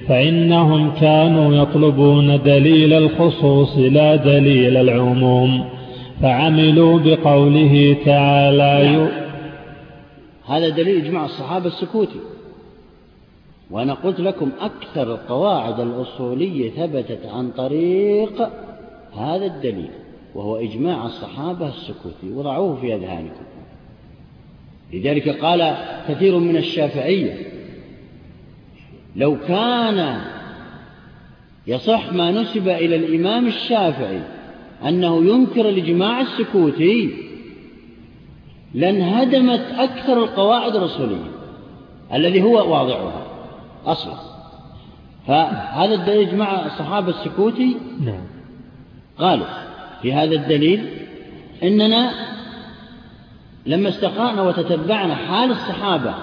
Speaker 3: فإنهم كانوا يطلبون دليل الخصوص لا دليل العموم. فعملوا بقوله تعالى
Speaker 2: هذا دليل إجماع الصحابة السكوتي. وأنا قلت لكم أكثر القواعد الأصولية ثبتت عن طريق هذا الدليل وهو إجماع الصحابة السكوتي. وضعوه في أذهانكم. لذلك قال كثير من الشافعية لو كان يصح ما نسب إلى الإمام الشافعي أنه ينكر الإجماع السكوتي لانهدمت أكثر القواعد الرسولية الذي هو واضعها. أصلا. فهذا الدليل إجماع الصحابة السكوتي
Speaker 3: نعم.
Speaker 2: قالوا في هذا الدليل إننا لما استقرأنا وتتبعنا حال الصحابة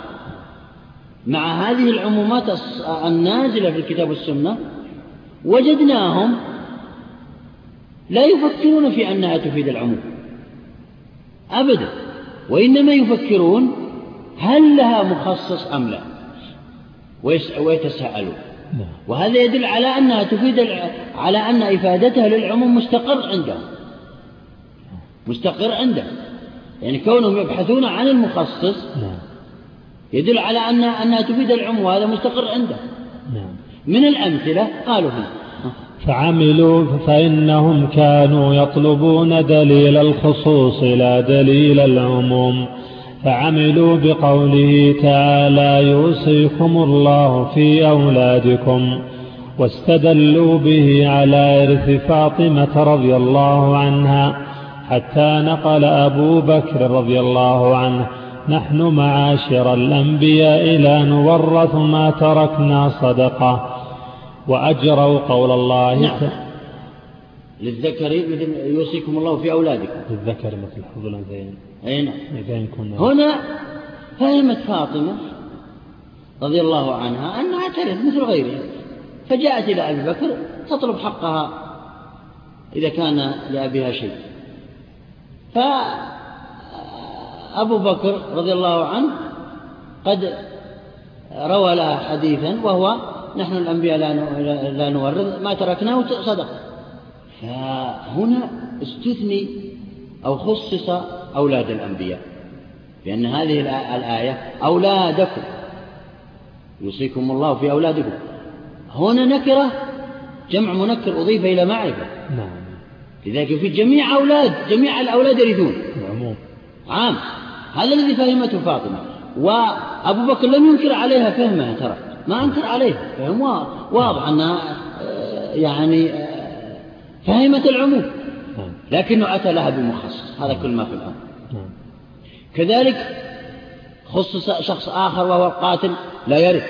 Speaker 2: مع هذه العمومات النازلة في الكتاب والسنة وجدناهم لا يفكرون في أنها تفيد العموم. أبدا. وإنما يفكرون هل لها مخصص أم لا. ويتساءلون. نعم. وهذا يدل على أنها تفيد على أن إفادتها للعموم مستقر عندهم. مستقر عندهم. يعني كونهم يبحثون عن المخصص نعم. يدل على أن أنها تفيد العموم وهذا مستقر عندهم. نعم. من الأمثلة؟ قالوا فيه
Speaker 3: فعملوا فإنهم كانوا يطلبون دليل الخصوص لا دليل العموم. فعملوا بقوله تعالى يوصيكم الله في أولادكم واستدلوا به على إرث فاطمة رضي الله عنها حتى نقل أبو بكر رضي الله عنه نحن معاشر الأنبياء لا نورث ما تركنا صدقة. وأجروا قول الله
Speaker 2: نعم. للذكر يوصيكم الله في أولادكم.
Speaker 3: للذكر مثل حظ الأنثيين.
Speaker 2: أي نعم. هنا فهمت فاطمة رضي الله عنها أنها ترث مثل غيرها فجاءت إلى أبي بكر تطلب حقها إذا كان لأبيها شيء. فأبو بكر رضي الله عنه قد روى لها حديثا وهو نحن الأنبياء لا نورث ما تركناه صدق فهنا استثني أو خصص أولاد الأنبياء. لأن هذه الآية أولادكم. يوصيكم الله في أولادكم. هنا نكرة جمع منكر أضيف إلى معرفة. نعم. لذلك في جميع أولاد جميع الأولاد يرثون عموم عام. هذا الذي فهمته فاطمة. وأبو بكر لم ينكر عليها فهمها ترى. ما أنكر عليها. فهم واضح أنها آه، يعني آه، فهمت العموم. لكنه أتى لها بمخصص. هذا كل ما في الأمر. نعم. كذلك خصص شخص آخر وهو القاتل لا يرث.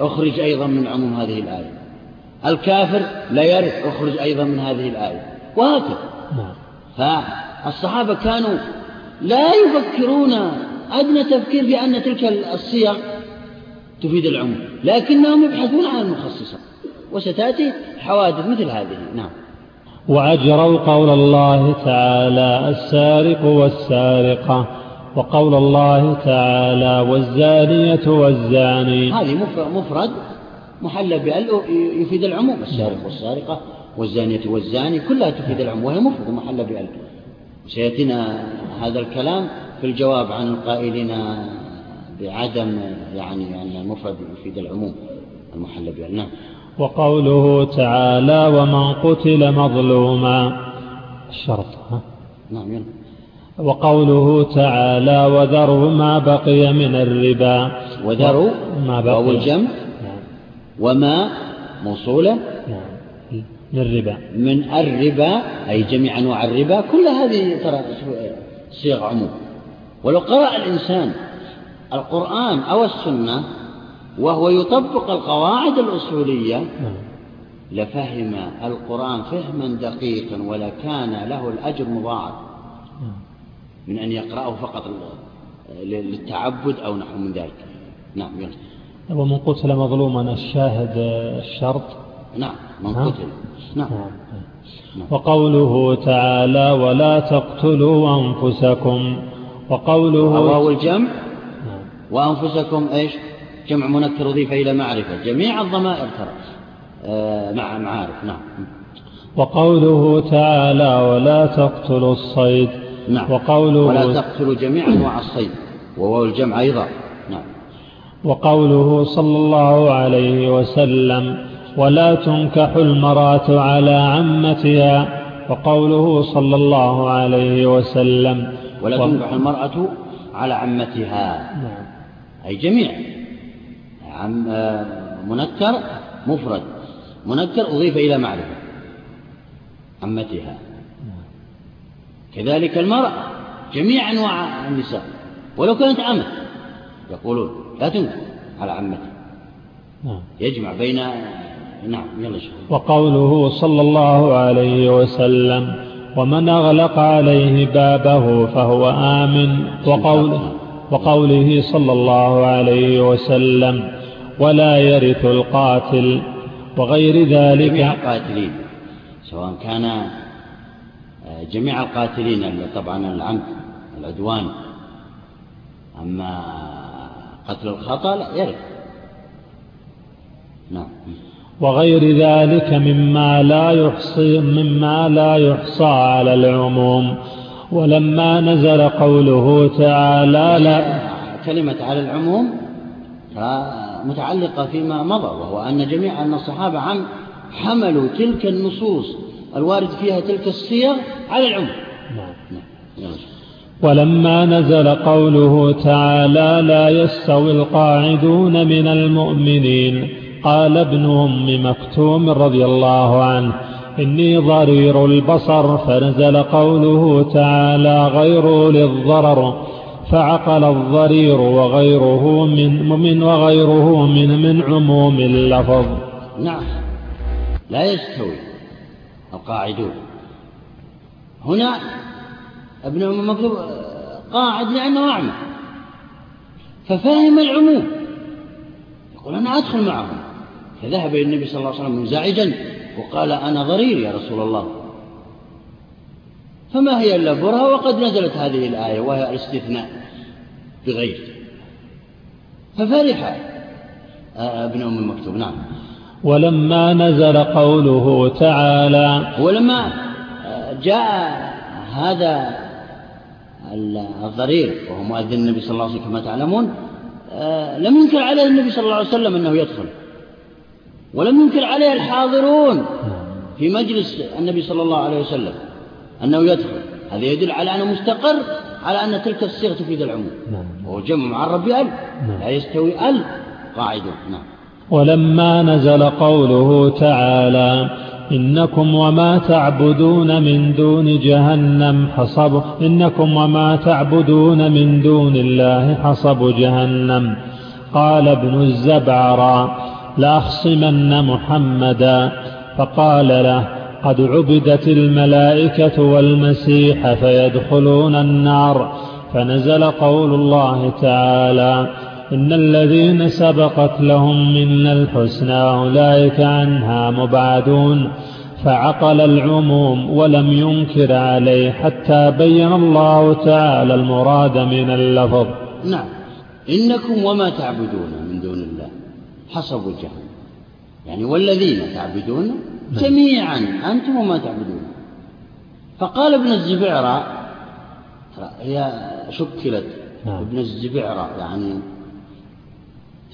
Speaker 2: أخرج أيضا من عموم هذه الآية. الكافر لا يرث أخرج أيضا من هذه الآية. وهكذا. نعم. فالصحابة كانوا لا يفكرون أدنى تفكير بأن تلك الصيغ تفيد العموم. لكنهم يبحثون عن المخصصة وستأتي حوادث مثل هذه. نعم.
Speaker 3: وأجروا قول الله تعالى السارق والسارقة وقول الله تعالى والزانية والزاني.
Speaker 2: هذه مفرد محل بأل يفيد العموم السارق والسارقة والزانية والزاني كلها تفيد العموم وهي مفرد محل بأل. سيأتينا هذا الكلام في الجواب عن القائلين بعدم يعني أن المفرد يفيد العموم المحل بأل. نعم.
Speaker 3: وقوله تعالى ومن قتل مظلوما. الشرط ها؟
Speaker 2: نعم يلا.
Speaker 3: وقوله تعالى وذروا ما بقي من الربا.
Speaker 2: وذروا ما بقي وهو الجمع. نعم. وما موصولة
Speaker 3: نعم. من الربا.
Speaker 2: من الربا أي جميع أنواع الربا كل هذه ترى صيغ عموم. ولو قرأ الإنسان القرآن أو السنة وهو يطبق القواعد الأصولية. نعم. لفهم القرآن فهما دقيقا ولكان له الأجر مضاعف. نعم. من أن يقرأه فقط للتعبد أو نحو من ذلك. نعم
Speaker 3: ومن قتل مظلوما الشاهد الشرط.
Speaker 2: نعم من قتل. نعم. نعم.
Speaker 3: نعم. وقوله تعالى ولا تقتلوا أنفسكم. وقوله
Speaker 2: الجمع. وأنفسكم إيش؟ جمع منكر أضيف إلى معرفة. جميع الضمائر ترى. آه مع معارف نعم.
Speaker 3: وقوله تعالى ولا تقتلوا الصيد.
Speaker 2: نعم. وقوله ولا تقتلوا جميع أنواع الصيد. وهو الجمع أيضا. نعم.
Speaker 3: وقوله صلى الله عليه وسلم ولا تنكح المرأة على عمتها. وقوله صلى الله عليه وسلم
Speaker 2: ولا تنكح المرأة على عمتها.
Speaker 3: نعم.
Speaker 2: أي جميع. عم آه، منكر مفرد. منكر أضيف إلى معرفة عمتها. كذلك المرأة جميع أنواع النساء ولو كانت عمة يقولون لا تنكح على عمتها.
Speaker 3: نعم.
Speaker 2: يجمع بين نعم يلا
Speaker 3: وقوله صلى الله عليه وسلم ومن أغلق عليه بابه فهو آمن. وقوله, وقوله صلى الله عليه وسلم ولا يرث القاتل وغير ذلك.
Speaker 2: جميع القاتلين سواء كان آه، جميع القاتلين طبعا العمد العدوان. أما قتل الخطأ لا يرث. نعم.
Speaker 3: وغير ذلك مما لا يحصي مما لا يحصى على العموم. ولما نزل قوله تعالى لا
Speaker 2: كلمة على العموم متعلقة فيما مضى وهو أن جميع أن الصحابة عم حملوا تلك النصوص الوارد فيها تلك الصيغ على العموم
Speaker 3: نعم.
Speaker 2: نعم.
Speaker 3: ولما نزل قوله تعالى لا يستوي القاعدون من المؤمنين قال ابن أم مكتوم رضي الله عنه إني ضرير البصر فنزل قوله تعالى غير للضرر فعقل الضرير وغيره من, من وغيره من من عموم اللفظ.
Speaker 2: نعم. لا يستوي القاعدون. هنا ابن أم مكتوب قاعد لأنه أعمى. ففهم العموم. يقول أنا أدخل معهم. فذهب إلى النبي صلى الله عليه وسلم منزعجا وقال أنا ضرير يا رسول الله. فما هي إلا برهة وقد نزلت هذه الآية وهي الاستثناء بغير. ففرح ابن أم مكتوب نعم.
Speaker 3: ولما نزل قوله تعالى
Speaker 2: ولما جاء هذا الضرير وهو مؤذن النبي صلى الله عليه وسلم كما تعلمون لم ينكر عليه النبي صلى الله عليه وسلم أنه يدخل. ولم ينكر عليه الحاضرون في مجلس النبي صلى الله عليه وسلم. أنه يدخل. هذا يدل على أنه مستقر على أن تلك الصيغة تفيد العموم.
Speaker 3: نعم.
Speaker 2: وهو جمع معرب بأل
Speaker 3: نعم.
Speaker 2: لا يستوي أل. قاعدة. نعم.
Speaker 3: ولما نزل قوله تعالى إنكم وما تعبدون من دون جهنم حصب. إنكم وما تعبدون من دون الله حصب جهنم. قال ابن الزبعرى لأخصمن محمدا. فقال له قد عبدت الملائكة والمسيح فيدخلون النار. فنزل قول الله تعالى إن الذين سبقت لهم منا الحسنى أولئك عنها مبعدون. فعقل العموم ولم ينكر عليه حتى بين الله تعالى المراد من اللفظ.
Speaker 2: نعم. إنكم وما تعبدون من دون الله. حسب جهنم يعني والذين تعبدون. جميعا أنتم وما تعبدون. فقال ابن الزبعرة هي شكلت نعم. ابن الزبعرة يعني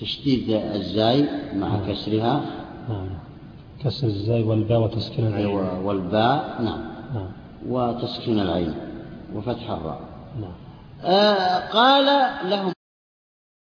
Speaker 2: تشديد الزاي مع نعم. كسرها.
Speaker 3: نعم. كسر الزاي والباء وتسكين العين.
Speaker 2: أيوة والباء نعم, نعم. وتسكين العين وفتح الراء.
Speaker 3: نعم.
Speaker 2: آه قال لهم